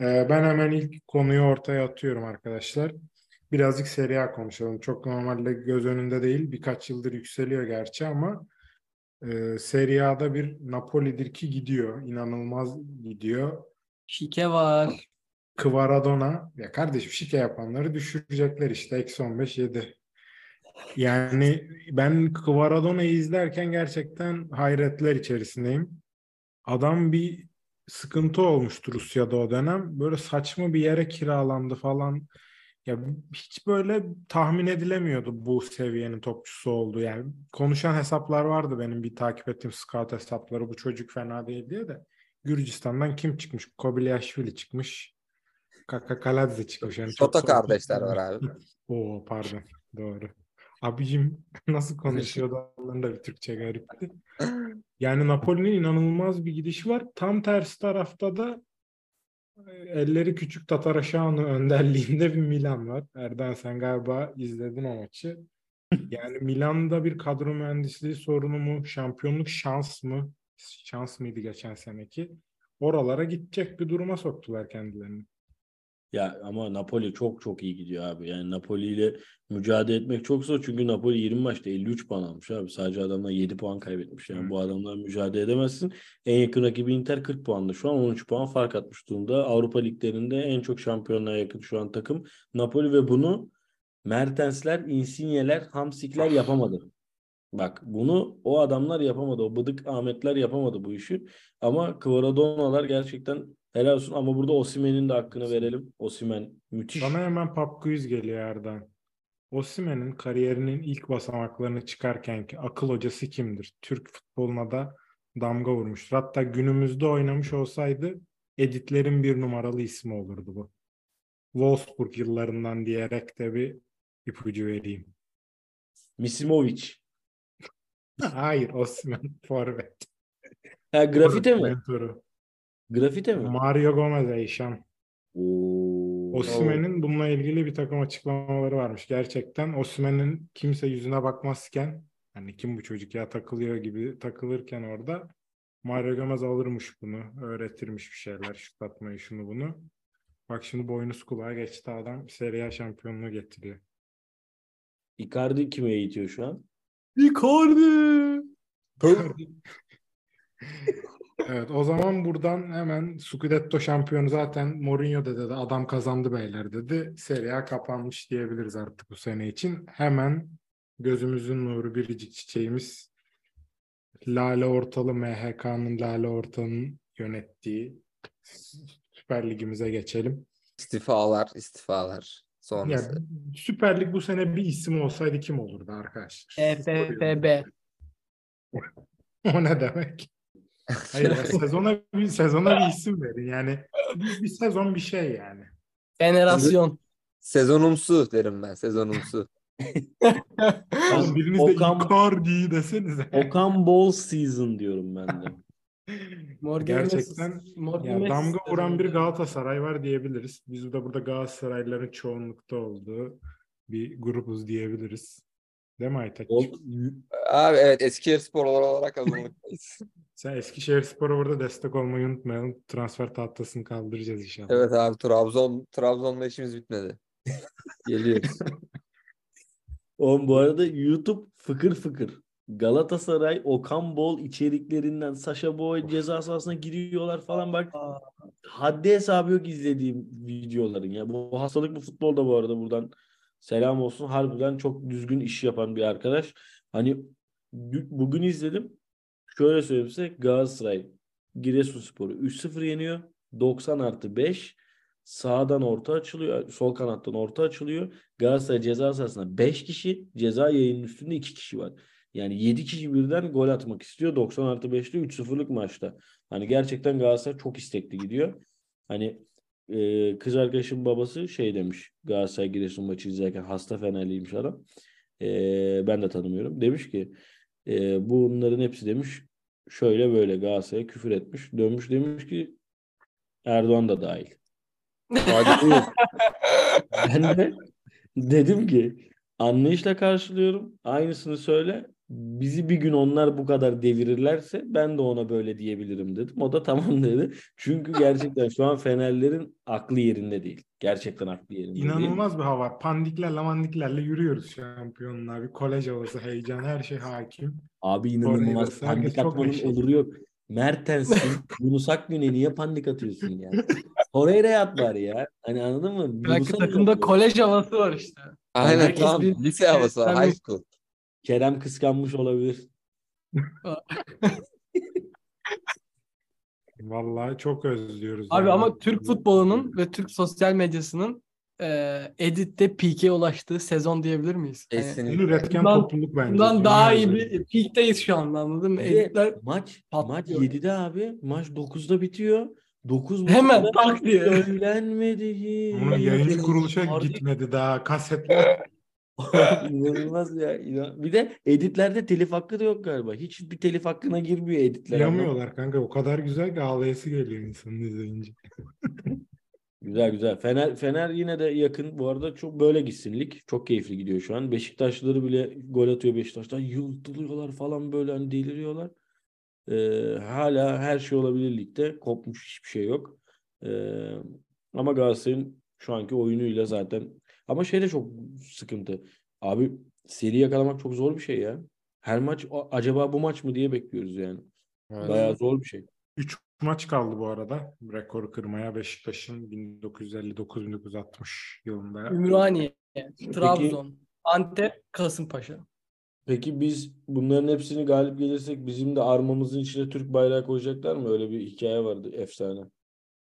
C: Ee, ben hemen ilk konuyu ortaya atıyorum arkadaşlar. Birazcık Serie A konuşalım. Çok normalde göz önünde değil. Birkaç yıldır yükseliyor gerçi ama e, Serie A'da bir Napoli'dir ki gidiyor. İnanılmaz gidiyor.
D: Şike var.
C: Kvaradona ya kardeşim şike yapanları düşürecekler işte eksi 15 yedi. Yani ben Kvaradona'yı izlerken gerçekten hayretler içerisindeyim. Adam bir sıkıntı olmuştu Rusya'da o dönem. Böyle saçma bir yere kiralandı falan. Ya hiç böyle tahmin edilemiyordu bu seviyenin topçusu olduğu. Yani konuşan hesaplar vardı benim bir takip ettiğim scout hesapları. Bu çocuk fena değil diye de. Gürcistan'dan kim çıkmış? Kobilyashvili çıkmış. Kaka Kaladze çıkmış. Yani
A: Soto kardeşler var abi. *laughs*
C: Oo pardon. Doğru. Abicim *laughs* nasıl konuşuyordu onların da bir Türkçe garipti. *laughs* Yani Napoli'nin inanılmaz bir gidişi var. Tam tersi tarafta da e, elleri küçük Tataraşanu önderliğinde bir Milan var. Erden sen galiba izledin o maçı. Yani Milan'da bir kadro mühendisliği sorunu mu? Şampiyonluk şans mı? Şans mıydı geçen seneki? Oralara gidecek bir duruma soktular kendilerini.
B: Ya ama Napoli çok çok iyi gidiyor abi. Yani Napoli ile mücadele etmek çok zor. Çünkü Napoli 20 maçta 53 puan almış abi. Sadece adamlar 7 puan kaybetmiş. Yani
C: Evet.
B: bu adamlar mücadele edemezsin. En yakın rakibi Inter 40 puanda. Şu an 13 puan fark atmış durumda. Avrupa liglerinde en çok şampiyonluğa yakın şu an takım Napoli ve bunu Mertensler, Insigne'ler, Hamsikler yapamadı. Bak bunu o adamlar yapamadı. O bıdık Ahmetler yapamadı bu işi. Ama Kvaradona'lar gerçekten helal olsun. Ama burada Osimhen'in de hakkını verelim. Osimhen müthiş.
C: Bana hemen pop quiz geliyor Erden. Osimhen'in kariyerinin ilk basamaklarını çıkarkenki akıl hocası kimdir? Türk futboluna da damga vurmuştur. Hatta günümüzde oynamış olsaydı Editlerin bir numaralı ismi olurdu bu. Wolfsburg yıllarından diyerek de bir ipucu vereyim.
B: Misimovic. *laughs*
C: Hayır Osimhen forvet.
B: Ha grafite mi? Grafite mi?
C: Mario Gomez Eyşan.
B: Oo.
C: Osimhen'in bununla ilgili bir takım açıklamaları varmış. Gerçekten Osimhen'in kimse yüzüne bakmazken hani kim bu çocuk ya takılıyor gibi takılırken orada Mario Gomez alırmış bunu. Öğretirmiş bir şeyler. Şut atmayı şunu bunu. Bak şimdi boynuz kulağa geçti adam. Serie A şampiyonluğu getiriyor.
B: Icardi kime eğitiyor şu an?
D: Icardi. *laughs*
C: Evet o zaman buradan hemen Scudetto şampiyonu zaten Mourinho da dedi adam kazandı beyler dedi. Serie A kapanmış diyebiliriz artık bu sene için. Hemen gözümüzün nuru biricik çiçeğimiz Lale Ortalı MHK'nın Lale Ortalı'nın yönettiği Süper Ligimize geçelim.
A: İstifalar, istifalar
C: Ya,
A: sonrası.
C: Süper Lig bu sene bir isim olsaydı kim olurdu arkadaşlar?
D: EFFB. *laughs*
C: O ne demek? Hayır *laughs* ya, sezona bir sezona bir isim verin. Yani bir, bir sezon bir şey yani.
D: Jenerasyon.
A: Sezonumsu derim ben, sezonumsu. *laughs*
C: Oğlum biriniz de
B: Okan,
C: Icardi desenize.
B: Okan Ball season diyorum ben de. *laughs*
D: Morgan
C: Gerçekten
D: Morgan
C: Ya damga vuran bir. Galatasaray var diyebiliriz. Biz de burada Galatasaraylıların çoğunlukta olduğu bir grubuz diyebiliriz. Değil mi Aytaç?
A: Abi evet Eskişehir sporlar olarak hazırlıktayız.
C: Sen Eskişehir Spor'a burada destek olmayı unutmayalım. Transfer tahtasını kaldıracağız inşallah.
A: Evet abi Trabzon Trabzon'la işimiz bitmedi. *laughs* Geliyoruz.
B: Oğlum bu arada YouTube fıkır fıkır. Galatasaray Okan Bol içeriklerinden Sasha Boy ceza sahasına giriyorlar falan bak. Haddi hesabı yok izlediğim videoların ya. Bu hastalık bu futbolda bu arada buradan selam olsun. Harbiden çok düzgün iş yapan bir arkadaş. Hani bugün izledim. Şöyle söyleyeyim size Galatasaray Giresunspor'u 3-0 yeniyor. 90 artı 5 sağdan orta açılıyor. Sol kanattan orta açılıyor. Galatasaray ceza sahasında 5 kişi. Ceza yayının üstünde 2 kişi var. Yani 7 kişi birden gol atmak istiyor. 90 artı 5'te 3-0'lık maçta. Hani gerçekten Galatasaray çok istekli gidiyor. Hani e, kız arkadaşım babası şey demiş. Galatasaray Giresun maçı izlerken hasta Fenerliymiş adam. E, ben de tanımıyorum. Demiş ki e, bunların hepsi demiş şöyle böyle Galatasaray'a küfür etmiş. Dönmüş demiş ki Erdoğan da dahil. *laughs* Ben de dedim ki anlayışla karşılıyorum. Aynısını söyle. Bizi bir gün onlar bu kadar devirirlerse ben de ona böyle diyebilirim dedim. O da *laughs* tamam dedi. Çünkü gerçekten şu an Fenerlerin aklı yerinde değil. Gerçekten aklı yerinde değil.
C: İnanılmaz bir hava. Pandiklerle mandiklerle yürüyoruz şampiyonlar. Bir kolej havası, heyecan, her şey hakim.
B: Abi inanılmaz. Pandik atmanın oluru yok. Mertens'in Yunus Akgün'e niye pandik atıyorsun ya? Torreira'ya at bari ya. Hani anladın mı?
D: Belki takımda kolej havası var işte.
A: Aynen
D: Herkes
A: tamam.
D: bir-
A: Lise havası High school.
B: Kerem kıskanmış olabilir.
C: Vallahi çok özlüyoruz.
D: Abi
C: yani.
D: ama Türk futbolunun ve Türk sosyal medyasının e, editte peak'e ulaştığı sezon diyebilir miyiz? Hani
A: Kesinlikle.
C: üretken
D: Bundan-
C: topluluk bence.
D: bundan daha iyi bir peak'teyiz şu anda anladın mı? Editler
B: maç
D: patlıyor.
B: maç 7'de abi. Maç 9'da bitiyor. 9
D: hemen tak diye.
B: Söylenmedi
C: yayıncı
B: Yani
C: kuruluşa gitmedi daha kasetler. *laughs* *laughs* *laughs*
B: İnanılmaz ya. inan- Bir de editlerde telif hakkı da yok galiba. Hiçbir telif hakkına girmiyor editler.
C: Yamıyorlar kanka. O kadar güzel ki ağlayası geliyor insanın izleyince. *laughs*
B: Güzel güzel. Fener Fener yine de yakın. Bu arada çok böyle gitsin lig. Çok keyifli gidiyor şu an. Beşiktaşlıları bile gol atıyor Beşiktaş'tan. Yıldırıyorlar falan böyle hani deliriyorlar. Ee, hala her şey olabilir ligde. Kopmuş hiçbir şey yok. Ee, ama Galatasaray'ın şu anki oyunuyla zaten ama şey de çok sıkıntı. Abi seri yakalamak çok zor bir şey ya. Her maç "A- acaba bu maç mı diye bekliyoruz yani. Bayağı zor bir şey.
C: 3 maç kaldı bu arada. Rekoru kırmaya Beşiktaş'ın 1959-1960 yılında.
D: Ümraniye, Trabzon, Antep, Kasımpaşa.
B: Peki biz bunların hepsini galip gelirsek bizim de armamızın içine Türk bayrağı koyacaklar mı? Öyle bir hikaye vardı efsane.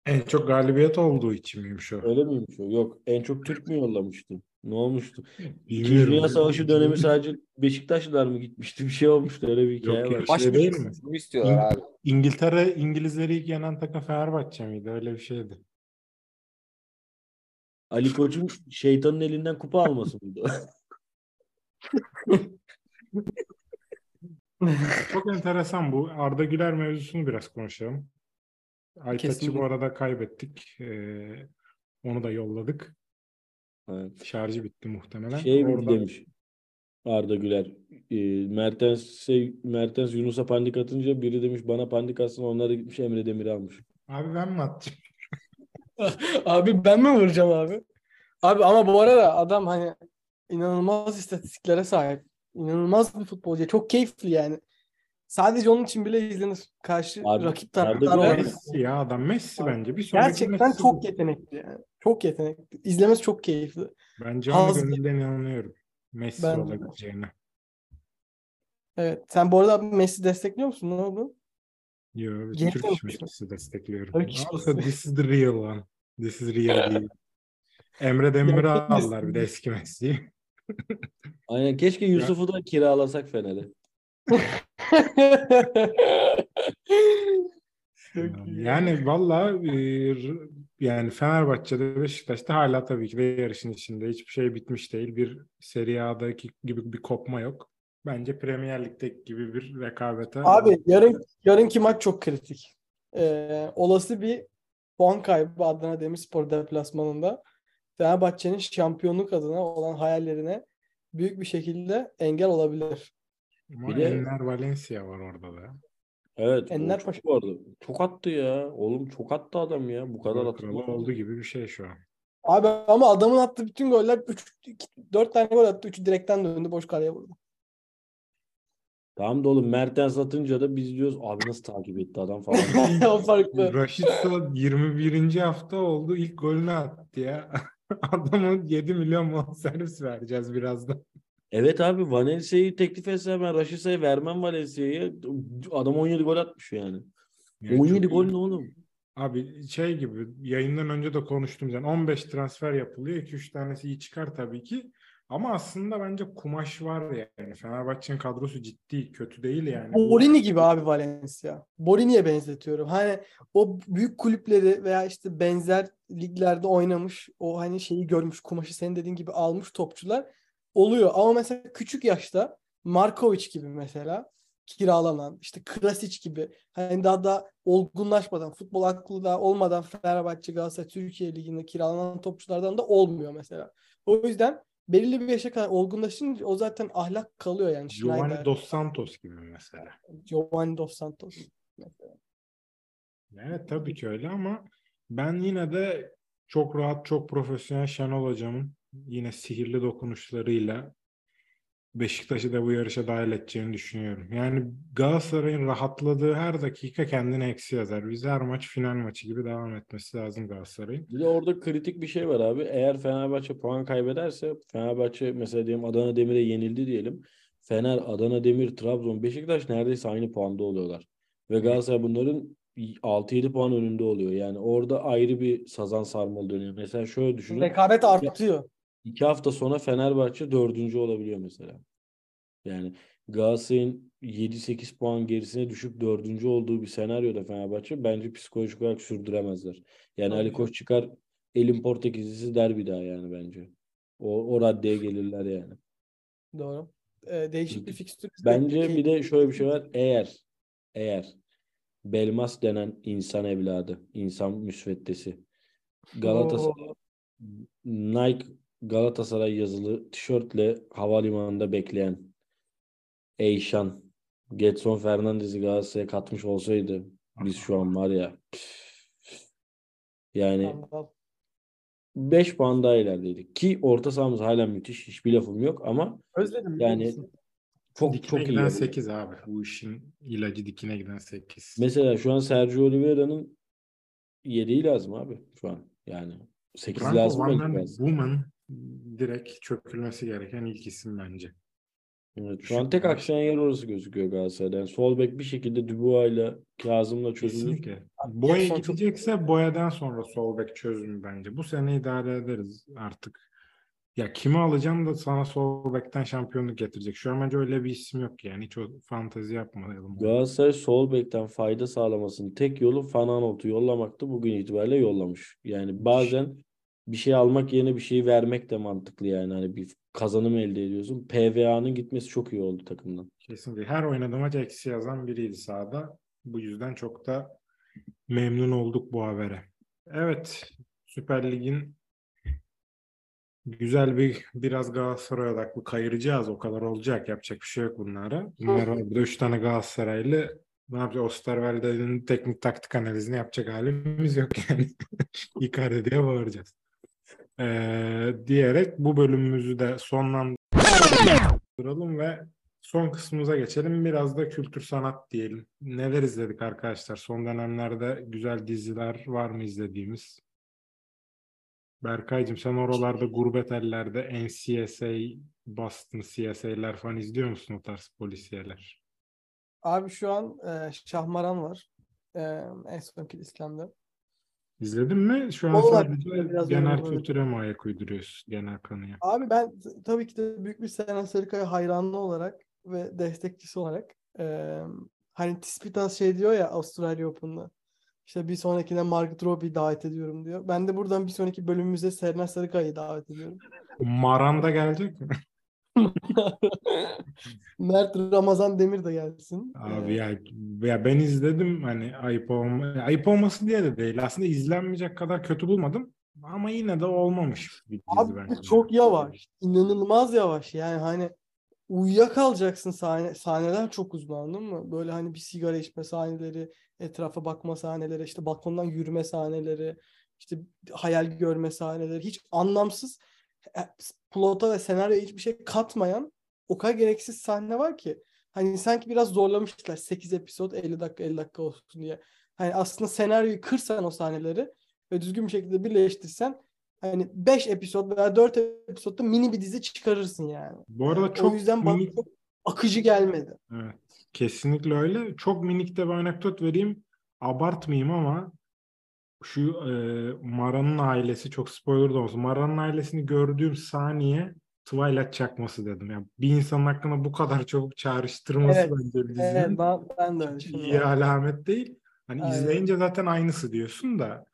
C: En çok galibiyet olduğu için miymiş o?
B: Öyle miymiş o? Yok. En çok Türk mü yollamıştı? Ne olmuştu? İkinci
C: Bilmiyorum.
B: Dünya Savaşı dönemi sadece Beşiktaşlılar mı gitmişti? Bir şey olmuştu. Öyle bir hikaye
C: Yok
B: var.
A: Baş
C: Şey değil mi?
A: Bunu istiyorlar abi.
C: İngiltere İngilizleri ilk yenen takım Fenerbahçe miydi? Öyle bir şeydi.
B: Ali Koç'un şeytanın elinden kupa alması mıydı? *laughs*
C: Çok enteresan bu. Arda Güler mevzusunu biraz konuşalım. Aytaç'ı
D: Kesinlikle.
C: bu arada kaybettik. Ee, onu da yolladık.
B: Evet.
C: Şarjı bitti muhtemelen.
B: Şey mi
C: Orada
B: demiş Arda Güler. E, Mertens, şey, Mertens Yunus'a pandik atınca biri demiş bana pandik atsın onlar da gitmiş Emre Demir'i almış. *laughs*
C: Abi ben mi atacağım? *laughs*
D: Abi ben mi vuracağım abi? Abi ama bu arada adam hani inanılmaz istatistiklere sahip. İnanılmaz bir futbolcu. Çok keyifli yani. Sadece onun için bile izlenir. Karşı
B: Abi,
D: rakip
B: Arda
D: taraftar
B: Güler-
D: olarak.
C: Messi ya adam Messi bence. Bir sonraki
D: Gerçekten
C: Messi
D: çok yetenekli yani. Çok yetenekli. İzlemesi çok keyifli.
C: Bence ona
D: Haz-
C: gönülden inanıyorum. Messi
D: Ben de.
C: olabileceğine.
D: Evet. Sen bu arada Messi destekliyor musun? Ne oldu?
C: Yo,
D: Yeni
C: Türk
D: olmuş.
C: Messi destekliyorum. Also,
D: Messi.
C: this is the real one. This is real *laughs* değil. Emre Demir'i
D: Gerçek
C: aldılar bir
D: Messi.
C: de eski Messi'yi.
B: Aynen keşke Yusuf'u da kiralasak Fener'e. *laughs* *laughs*
C: Yani valla e, yani Fenerbahçe'de Beşiktaş'ta hala tabii ki de yarışın içinde. Hiçbir şey bitmiş değil. Bir Serie A'daki gibi bir kopma yok. Bence Premier Lig'deki gibi bir rekabete
D: Abi yarın yarınki maç çok kritik. Ee, olası bir puan kaybı Adana Demirspor deplasmanında Fenerbahçe'nin şampiyonluk adına olan hayallerine büyük bir şekilde engel olabilir.
C: Ama
B: Bir de-
C: Enner Valencia var orada da.
B: Evet. çok
D: Paşa.
B: vardı. Çok attı ya. Oğlum çok attı adam ya. Bu kadar attı.
C: oldu gibi bir şey şu an.
D: Abi ama adamın attığı bütün goller 3 4 tane gol attı. 3'ü direkten döndü. Boş kaleye vurdu.
B: Tamam da oğlum Mertens atınca da biz diyoruz abi nasıl takip etti adam falan. *laughs*
D: o farklı.
C: Rashica 21. hafta oldu. ilk golünü attı ya. *laughs* Adamın 7 milyon bonservis vereceğiz birazdan.
B: Evet abi Valencia'yı teklif etse ben Raşisa'ya vermem Valencia'yı. Adam 17 gol atmış yani.
C: Ya
B: 17
C: çok
B: gol
C: iyi.
B: ne oğlum?
C: Abi şey gibi yayından önce de konuştum yani 15 transfer yapılıyor. 2-3 tanesi iyi çıkar tabii ki. Ama aslında bence kumaş var yani. Fenerbahçe'nin kadrosu ciddi, kötü değil yani.
D: Borini gibi abi Valencia. Borini'ye benzetiyorum. Hani o büyük kulüpleri veya işte benzer liglerde oynamış, o hani şeyi görmüş, kumaşı senin dediğin gibi almış topçular oluyor. Ama mesela küçük yaşta Markovic gibi mesela kiralanan, işte Krasic gibi hani daha da olgunlaşmadan, futbol aklı da olmadan Fenerbahçe, Galatasaray, Türkiye Ligi'nde kiralanan topçulardan da olmuyor mesela. O yüzden belirli bir yaşa kadar olgunlaşınca o zaten ahlak kalıyor yani.
C: Giovanni
D: Schneider.
C: Dos Santos gibi mesela.
D: Giovanni Dos Santos. mesela.
C: Evet tabii ki öyle ama ben yine de çok rahat, çok profesyonel Şenol Hocam'ın yine sihirli dokunuşlarıyla Beşiktaş'ı da bu yarışa dahil edeceğini düşünüyorum. Yani Galatasaray'ın rahatladığı her dakika kendine eksi yazar. Biz her maç final maçı gibi devam etmesi lazım Galatasaray'ın.
B: Bir de orada kritik bir şey var abi. Eğer Fenerbahçe puan kaybederse Fenerbahçe mesela diyelim Adana Demir'e yenildi diyelim. Fener, Adana Demir, Trabzon, Beşiktaş neredeyse aynı puanda oluyorlar. Ve Galatasaray bunların 6-7 puan önünde oluyor. Yani orada ayrı bir sazan sarmalı dönüyor. Mesela şöyle düşünün.
D: Rekabet artıyor.
B: İki hafta sonra Fenerbahçe dördüncü olabiliyor mesela. Yani Galatasaray'ın 7-8 puan gerisine düşüp dördüncü olduğu bir senaryoda Fenerbahçe bence psikolojik olarak sürdüremezler. Yani Ali
D: Tabii.
B: Koç çıkar elin Portekizlisi der bir daha yani bence. O, o raddeye gelirler yani.
D: Doğru. Ee, değişik bir fikstür.
B: Bence bir de şöyle bir şey var. Eğer eğer Belmas denen insan evladı, insan müsveddesi Galatasaray
D: Oo.
B: Nike Galatasaray yazılı tişörtle havalimanında bekleyen Eyşan Getson Fernandez'i Galatasaray'a katmış olsaydı biz şu an var ya yani
D: Skandal.
B: 5 puan daha ilerideydik. Ki orta sahamız hala müthiş. Hiçbir lafım yok ama
D: Özledim.
B: yani çok
C: Dikine
B: çok iyi.
C: giden
B: oldu.
C: 8 abi. Bu işin ilacı dikine giden 8.
B: Mesela şu an Sergio Oliveira'nın yedeği lazım abi şu an. Yani 8
C: Franco
B: lazım
C: Van. Boomen direkt çökülmesi gereken ilk isim bence.
B: Evet, şu an tek aksayan yer orası gözüküyor Galatasaray'da. Yani sol bek bir şekilde Dubois'la Kazım'la çözülür.
C: Kesinlikle. Boya
D: Jackson çok-
C: gidecekse boyadan sonra sol bek çözümü bence. Bu sene idare ederiz artık. Ya kimi alacağım da sana sol bekten şampiyonluk getirecek. Şu an bence öyle bir isim yok yani. Hiç o fantezi yapmayalım.
B: Galatasaray sol bekten fayda sağlamasının tek yolu Fananot'u yollamaktı. Bugün itibariyle yollamış. Yani bazen bir şey almak yerine bir şey vermek de mantıklı yani. Hani bir kazanım elde ediyorsun. PVA'nın gitmesi çok iyi oldu takımdan.
C: Kesinlikle. Her oynadığı maç eksi yazan biriydi sahada. Bu yüzden çok da memnun olduk bu habere. Evet. Süper Lig'in güzel bir biraz Galatasaray odaklı kayıracağız. O kadar olacak. Yapacak bir şey yok bunlara. Bunlar var. Burada üç tane Galatasaraylı ne yapacağız? Osterwalder'in teknik taktik analizini yapacak halimiz yok yani. *laughs* Icardi diye bağıracağız. Ee, diyerek bu bölümümüzü de sonlandıralım ve son kısmımıza geçelim. Biraz da kültür sanat diyelim. Neler izledik arkadaşlar? Son dönemlerde güzel diziler var mı izlediğimiz? Berkaycığım sen oralarda gurbet ellerde NCSA, Boston CSA'ler falan izliyor musun o tarz polisiyeler?
D: Abi şu an e, Şahmaran var. E, en sonki İslam'da.
C: İzledin mi? Şu an
D: O var.
C: sadece
D: Biraz
C: genel kültüre mi ayak uyduruyorsun? Genel kanıya.
D: Abi ben tabii ki de büyük bir Sena Sarıkaya hayranı olarak ve destekçisi olarak e, hani Tispitas şey diyor ya Avustralya Open'da. İşte bir sonrakine Margot Robbie davet ediyorum diyor. Ben de buradan bir sonraki bölümümüzde Serena Sarıkaya'yı davet ediyorum.
C: Maranda gelecek mi? *laughs*
D: Mert Ramazan Demir de gelsin.
C: Abi ya, ya ben izledim hani ayıp olma, ayıp olması diye de değil. Aslında izlenmeyecek kadar kötü bulmadım. Ama yine de olmamış bir dizi
D: Abi
C: bence.
D: çok yavaş. İnanılmaz yavaş. Yani hani uyuyakalacaksın sahne, sahneler çok uzun anladın mı? Böyle hani bir sigara içme sahneleri, etrafa bakma sahneleri, işte balkondan yürüme sahneleri, işte hayal görme sahneleri. Hiç anlamsız plota ve senaryoya hiçbir şey katmayan o kadar gereksiz sahne var ki. Hani sanki biraz zorlamışlar. 8 episod 50 dakika 50 dakika olsun diye. Hani aslında senaryoyu kırsan o sahneleri ve düzgün bir şekilde birleştirsen hani 5 episod veya 4 episodda mini bir dizi çıkarırsın yani.
C: Bu arada
D: Yani
C: çok
D: o yüzden bana
C: minik-
D: çok akıcı gelmedi.
C: Evet, kesinlikle öyle. Çok minik de bir anekdot vereyim. Abartmayayım ama şu e, Mara'nın ailesi çok spoiler da olsun. Mara'nın ailesini gördüğüm saniye Twilight çakması dedim. Yani bir insanın hakkında bu kadar çabuk çağrıştırması
D: Evet,
C: bence bir dizinin
D: Evet ben, ben de öyle
C: iyi alamet değil. Hani
D: Aynen.
C: izleyince zaten aynısı diyorsun da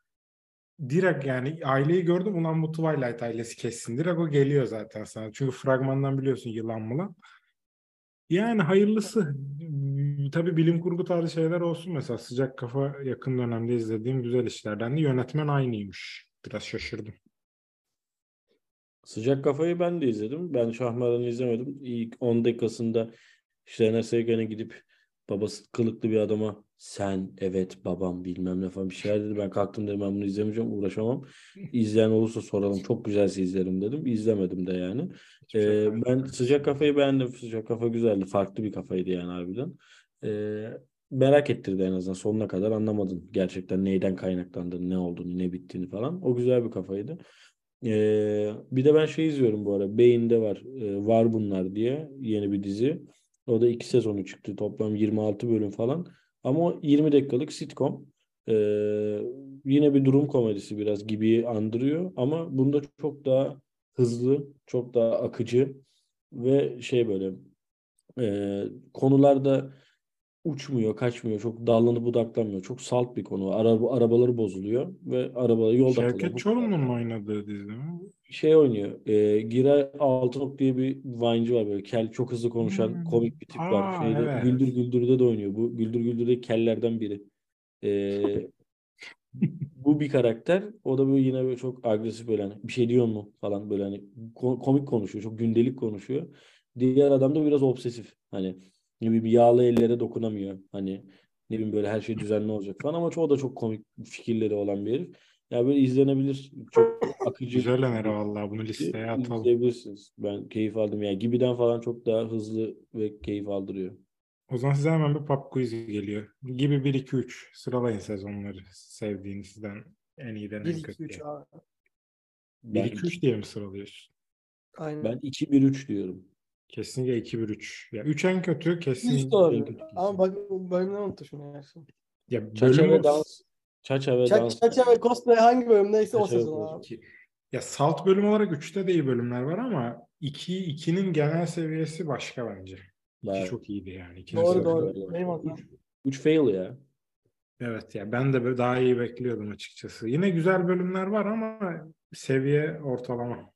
C: direkt yani aileyi gördüm ulan bu Twilight ailesi kessin. Direkt o geliyor zaten sana. Çünkü fragmandan biliyorsun yılan mılan. Yani hayırlısı. Tabii bilim kurgu tarzı şeyler olsun mesela. Sıcak Kafa yakın dönemde izlediğim güzel işlerden de yönetmen aynıymış. Biraz şaşırdım.
B: Sıcak Kafayı ben de izledim. Ben Şahmaran'ı izlemedim. İlk 10 dakikasında Şener Sevgen'e gidip babası kılıklı bir adama sen evet babam bilmem ne falan bir şeyler dedi. Ben kalktım dedim ben bunu izlemeyeceğim uğraşamam. İzleyen olursa soralım çok güzelse izlerim dedim. İzlemedim de yani.
C: Şey
B: Ee, ben. Sıcak Kafayı beğendim. Sıcak Kafa güzeldi. Farklı bir kafaydı yani harbiden. Ee, merak ettirdi en azından sonuna kadar anlamadın gerçekten neyden kaynaklandığını, ne olduğunu, ne bittiğini falan. O güzel bir kafaydı. Ee, bir de ben şey izliyorum bu ara. Beyin'de var. Ee, var bunlar diye yeni bir dizi. O da iki sezonu çıktı. Toplam 26 bölüm falan. Ama o 20 dakikalık sitcom. Ee, yine bir durum komedisi biraz gibi andırıyor. Ama bunda çok daha hızlı, çok daha akıcı ve şey böyle e, konularda uçmuyor, kaçmıyor, çok dallanıp budaklanmıyor. Çok salt bir konu. Araba, arabaları bozuluyor ve arabaları yolda kalıyor.
C: Şevket Çorumlu'nun mu oynadığı dizi mi?
B: şey oynuyor. E, Giray Altınok diye bir Vine'ci var böyle. Kel çok hızlı konuşan
C: Hmm.
B: komik bir tip
C: Aa,
B: var. Şeyde,
C: evet.
B: Güldür Güldür'de de oynuyor. Bu Güldür Güldür'deki kellerden biri. E, *laughs* bu bir karakter. O da böyle yine böyle çok agresif böyle hani bir şey diyor mu falan böyle hani ko- komik konuşuyor. Çok gündelik konuşuyor. Diğer adam da biraz obsesif. Hani ne bileyim yağlı ellere dokunamıyor. Hani ne bileyim böyle her şey düzenli olacak falan ama o da çok komik fikirleri olan bir herif. Ya böyle izlenebilir. Çok akıcı.
C: Güzel öneri vallahi bunu listeye atalım.
B: İzleyebilirsiniz. Ben keyif aldım. Yani Gibi'den falan çok daha hızlı ve keyif aldırıyor.
C: O zaman size hemen bir pop quiz geliyor. Gibi 1-2-3 sıralayın sezonları sevdiğinizden en iyiden
D: 1
C: en
D: 2
C: kötüye.
D: 3 abi.
B: Ben,
C: 1-2-3 diye mi sıralıyorsun?
D: Aynen.
B: ben 2-1-3 diyorum.
C: Kesinlikle 2-1-3. Ya 3 en kötü
D: 3
C: kesin.
D: doğru.
B: en kötü
D: Ama bak bölümden unuttu şunu yersin.
C: Ya
B: Çaça ve dans. Çaça ve dans.
D: Çaça ve cosplay hangi bölümdeyse o
B: Çaça ve
D: sezon abi.
C: Ki- Ya salt bölüm olarak 3'te de iyi bölümler var ama 2 2'nin genel seviyesi başka bence. 2
B: Bayağı.
C: çok iyiydi yani. İkinci
D: Doğru
C: sezon.
D: doğru. Benim hatam.
B: 3 fail ya.
C: Evet ya ben de daha iyi bekliyordum açıkçası. Yine güzel bölümler var ama seviye ortalama.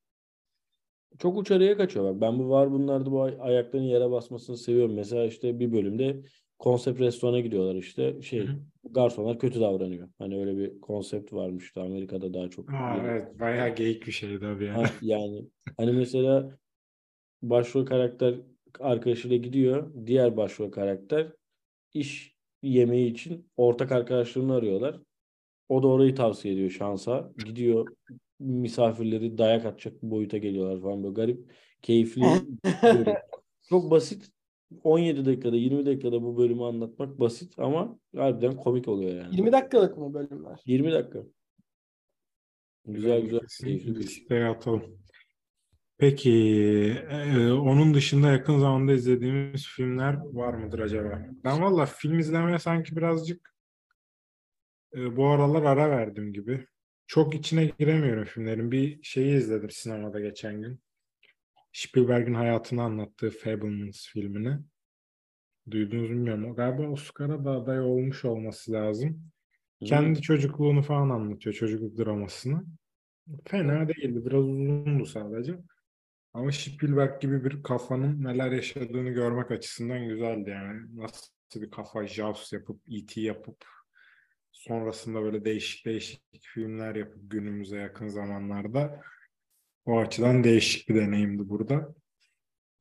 B: Çok uç araya kaçıyor bak. Ben bu var bunlarda bu ay- ayaklarının yere basmasını seviyorum. Mesela işte bir bölümde konsept restorana gidiyorlar işte. Şey
C: Hı hı.
B: garsonlar kötü davranıyor. Hani öyle bir konsept varmıştı. Amerika'da daha çok.
C: Aa, evet bayağı geyik bir şeydi abi yani.
B: Ha, yani hani mesela başrol karakter arkadaşıyla gidiyor. Diğer başrol karakter iş yemeği için ortak arkadaşlarını arıyorlar. O da orayı tavsiye ediyor şansa. Gidiyor misafirleri dayak atacak boyuta geliyorlar falan böyle garip, keyifli. *laughs* Çok basit. 17 dakikada, 20 dakikada bu bölümü anlatmak basit ama harbiden komik oluyor yani.
D: 20 dakikalık mı bölümler?
B: 20 dakika. Güzel güzel, keyifli bir
C: atalım. Peki e, onun dışında yakın zamanda izlediğimiz filmler var mıdır acaba? Ben valla film izlemeye sanki birazcık e, bu aralar ara verdim gibi. Çok içine giremiyorum filmlerin. Bir şeyi izledim sinemada geçen gün. Spielberg'in hayatını anlattığı Fablemans filmini. Duydunuz mu bilmiyorum. Galiba Oscar'a da aday olmuş olması lazım. Kendi çocukluğunu falan anlatıyor. Çocukluk dramasını. Fena değildi. Biraz uzundu sadece. Ama Spielberg gibi bir kafanın neler yaşadığını görmek açısından güzeldi yani. Nasıl bir kafa Jaws yapıp, E.T. yapıp sonrasında böyle değişik değişik filmler yapıp günümüze yakın zamanlarda o açıdan değişik bir deneyimdi burada.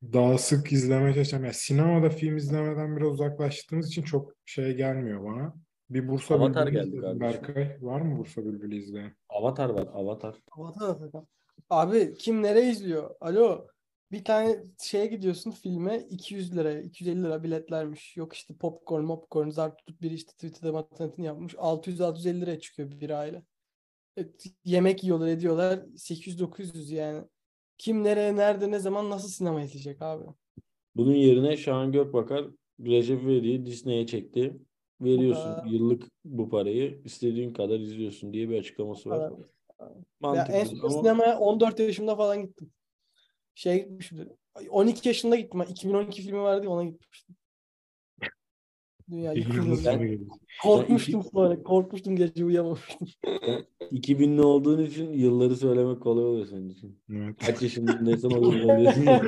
C: Daha sık izlemeye çalışacağım. Yani sinemada film izlemeden biraz uzaklaştığımız için çok şey gelmiyor bana. Bir Bursa
B: Avatar
C: Bülbülü
B: geldi
C: izledim
B: kardeşim.
C: Berkay. Var mı Bursa Bülbülü izleyen?
B: Avatar var. Avatar.
D: Avatar Atakan. Abi kim nereye izliyor? Alo. Bir tane şeye gidiyorsun filme 200 liraya, 250 lira biletlermiş. Yok işte popcorn, popcorn, zart tutup biri işte Twitter'da matematiğini yapmış. 600-650 liraya çıkıyor bir aile. E, yemek yiyorlar, ediyorlar. 800-900 yani. Kim nereye, nerede, ne zaman, nasıl sinema izleyecek abi?
B: Bunun yerine Şahan Gökbakar Recep İvedik'i Disney'e çekti. Veriyorsun
D: Aa.
B: yıllık bu parayı istediğin kadar izliyorsun diye bir açıklaması var.
D: Ya
B: Mantıklı
D: en son
B: ama
D: sinemaya 14 yaşımda falan gittim. Şey gitmişimdir. 12 yaşında gittim. 2012 filmi vardı ya ona gitmiştim. Dünya
C: geliyor.
D: Korkmuştum sonra. Korkmuştum gece uyuyamamıştım.
B: 2000'li olduğun için yılları söylemek kolay oluyor senin için.
C: Evet.
B: Kaç yaşındaysan o *laughs* yılda diyorsun ya.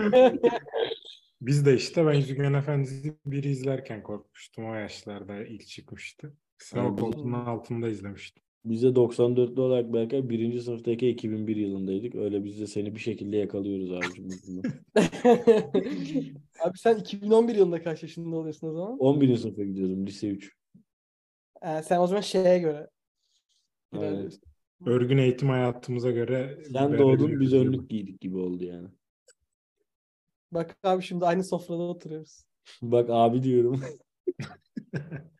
C: Biz de işte ben Yüzüklerin Efendisi biri izlerken korkmuştum. O yaşlarda ilk çıkmıştı.
B: Yani bizim-
C: koltuğunun altında izlemiştim.
B: Biz de 94'lü olarak belki birinci sınıftaki 2001 yılındaydık. Öyle biz de seni bir şekilde yakalıyoruz abicim. *laughs*
D: Abi sen 2011 yılında kaç yaşında oluyorsun o zaman?
B: 11. sınıfa gidiyordum. Lise 3.
D: Ee, sen o zaman şeye göre.
B: Aynen.
C: Örgün eğitim hayatımıza göre
B: Sen doğdun biz önlük giydik gibi oldu yani.
D: Bak abi şimdi aynı sofrada oturuyoruz.
B: Bak abi diyorum. *laughs*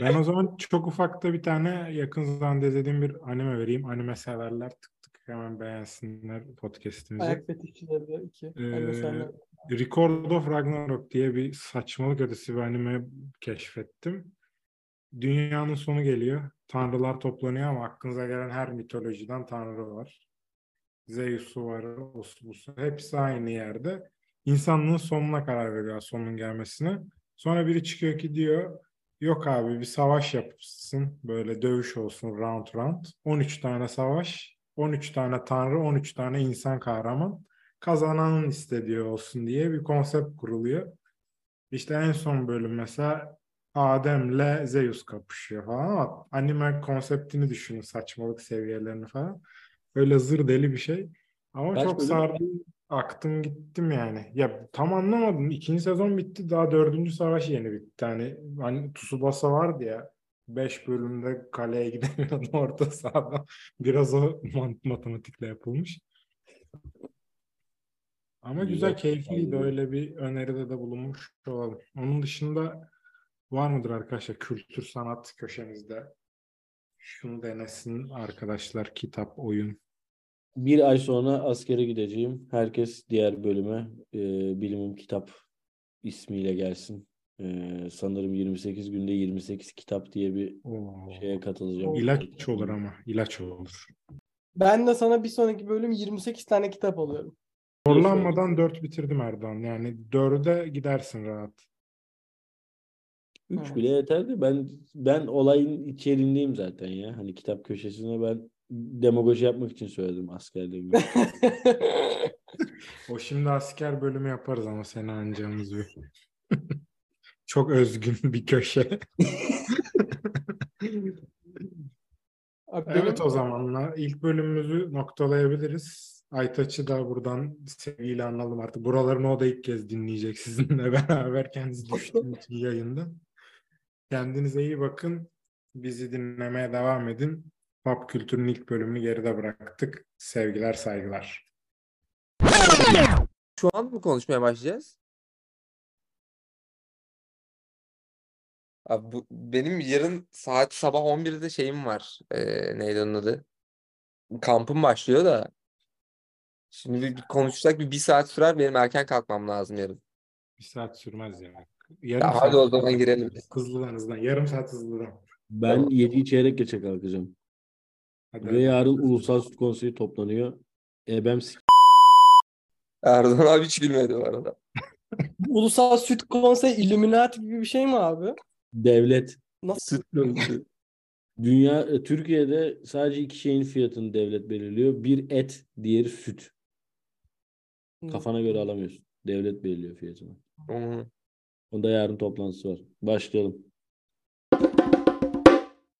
C: Ben o zaman çok ufakta bir tane yakın zamanda izlediğim bir anime vereyim. Anime severler tık tık hemen beğensinler podcast'imizi.
D: Ayak fetişçileri iki.
C: Ee. Record of Ragnarok diye bir saçmalık ötesi bir anime keşfettim. Dünyanın sonu geliyor. Tanrılar toplanıyor ama aklınıza gelen her mitolojiden tanrı var. Zeus'u var, osu busu. Hepsi aynı yerde. İnsanlığın sonuna karar veriyor sonun gelmesine. Sonra biri çıkıyor ki diyor yok abi bir savaş yapsın. Böyle dövüş olsun round round. 13 tane savaş, 13 tane tanrı, 13 tane insan kahraman kazananın istediği olsun diye bir konsept kuruluyor. İşte en son bölüm mesela Adem'le Zeus kapışıyor falan ama anime konseptini düşünün saçmalık seviyelerini falan. Öyle zır deli bir şey. Ama
B: Kaç
C: çok sardı. Aktım gittim yani. Ya tam anlamadım. İkinci sezon bitti. Daha dördüncü savaş yeni bitti. Hani, hani Tsubasa vardı ya. Beş bölümde kaleye gidemiyordu *laughs* orta sahada. Biraz o mat- matematikle yapılmış. Ama
B: Güzel.
C: güzel, keyifliydi. Öyle bir öneride de bulunmuş olalım. Onun dışında var mıdır arkadaşlar kültür sanat köşenizde? Şunu denesin arkadaşlar. Kitap, oyun.
B: Bir ay sonra askere gideceğim. Herkes diğer bölüme e, bilimum kitap ismiyle gelsin. E, sanırım 28 günde 28 kitap diye bir
C: Oo.
B: şeye katılacağım.
C: İlaç olur ama. ilaç olur.
D: Ben de sana bir sonraki bölüm 28 tane kitap alıyorum.
C: Zorlanmadan 4 bitirdim Erdoğan. Yani 4'e gidersin rahat.
B: 3
D: Hı.
B: bile yeterdi. Ben ben olayın içeriğindeyim zaten ya. Hani kitap köşesine ben demagoji yapmak için söyledim askerle ilgili. *laughs*
C: O şimdi asker bölümü yaparız ama seni anacağımız bir. *laughs* Çok özgün bir köşe. *laughs*
D: Abi
C: Evet o zamanla ilk bölümümüzü noktalayabiliriz. Aytaç'ı da buradan sevgiyle analım artık. Buralarını o da ilk kez dinleyecek sizinle beraber kendisi düştüğü için yayında. Kendinize iyi bakın. Bizi dinlemeye devam edin. Pop kültürün ilk bölümünü geride bıraktık. Sevgiler, saygılar.
A: Şu an mı konuşmaya başlayacağız? Abi bu, benim yarın saat sabah 11'de şeyim var. Ee, neydi onun adı? Kampım başlıyor da. Şimdi bir, bir konuşsak bir, bir saat sürer. Benim erken kalkmam lazım yarın.
C: Bir saat sürmez ya. Yarım
A: Ya
C: saat.
A: hadi o zaman girelim.
C: Hızlıdan hızlıdan. Yarım saat hızlıdan.
B: Ben
A: Tamam.
B: 7 çeyrek geçe kalkacağım.
C: Hadi.
B: Ve yarın Ulusal Süt Konseyi toplanıyor. Ebem s-
A: Erdoğan abi hiç gülmedi bu arada. *laughs*
D: Ulusal Süt Konsey Illuminati gibi bir şey mi abi?
B: devlet.
D: Nasıl?
A: Süt döndü. *laughs*
B: Dünya e, Türkiye'de sadece iki şeyin fiyatını devlet belirliyor. Bir et, diğeri süt. Kafana göre alamıyorsun. Devlet belirliyor fiyatını.
A: Hı.
B: Onda yarın toplantısı var. Başlayalım.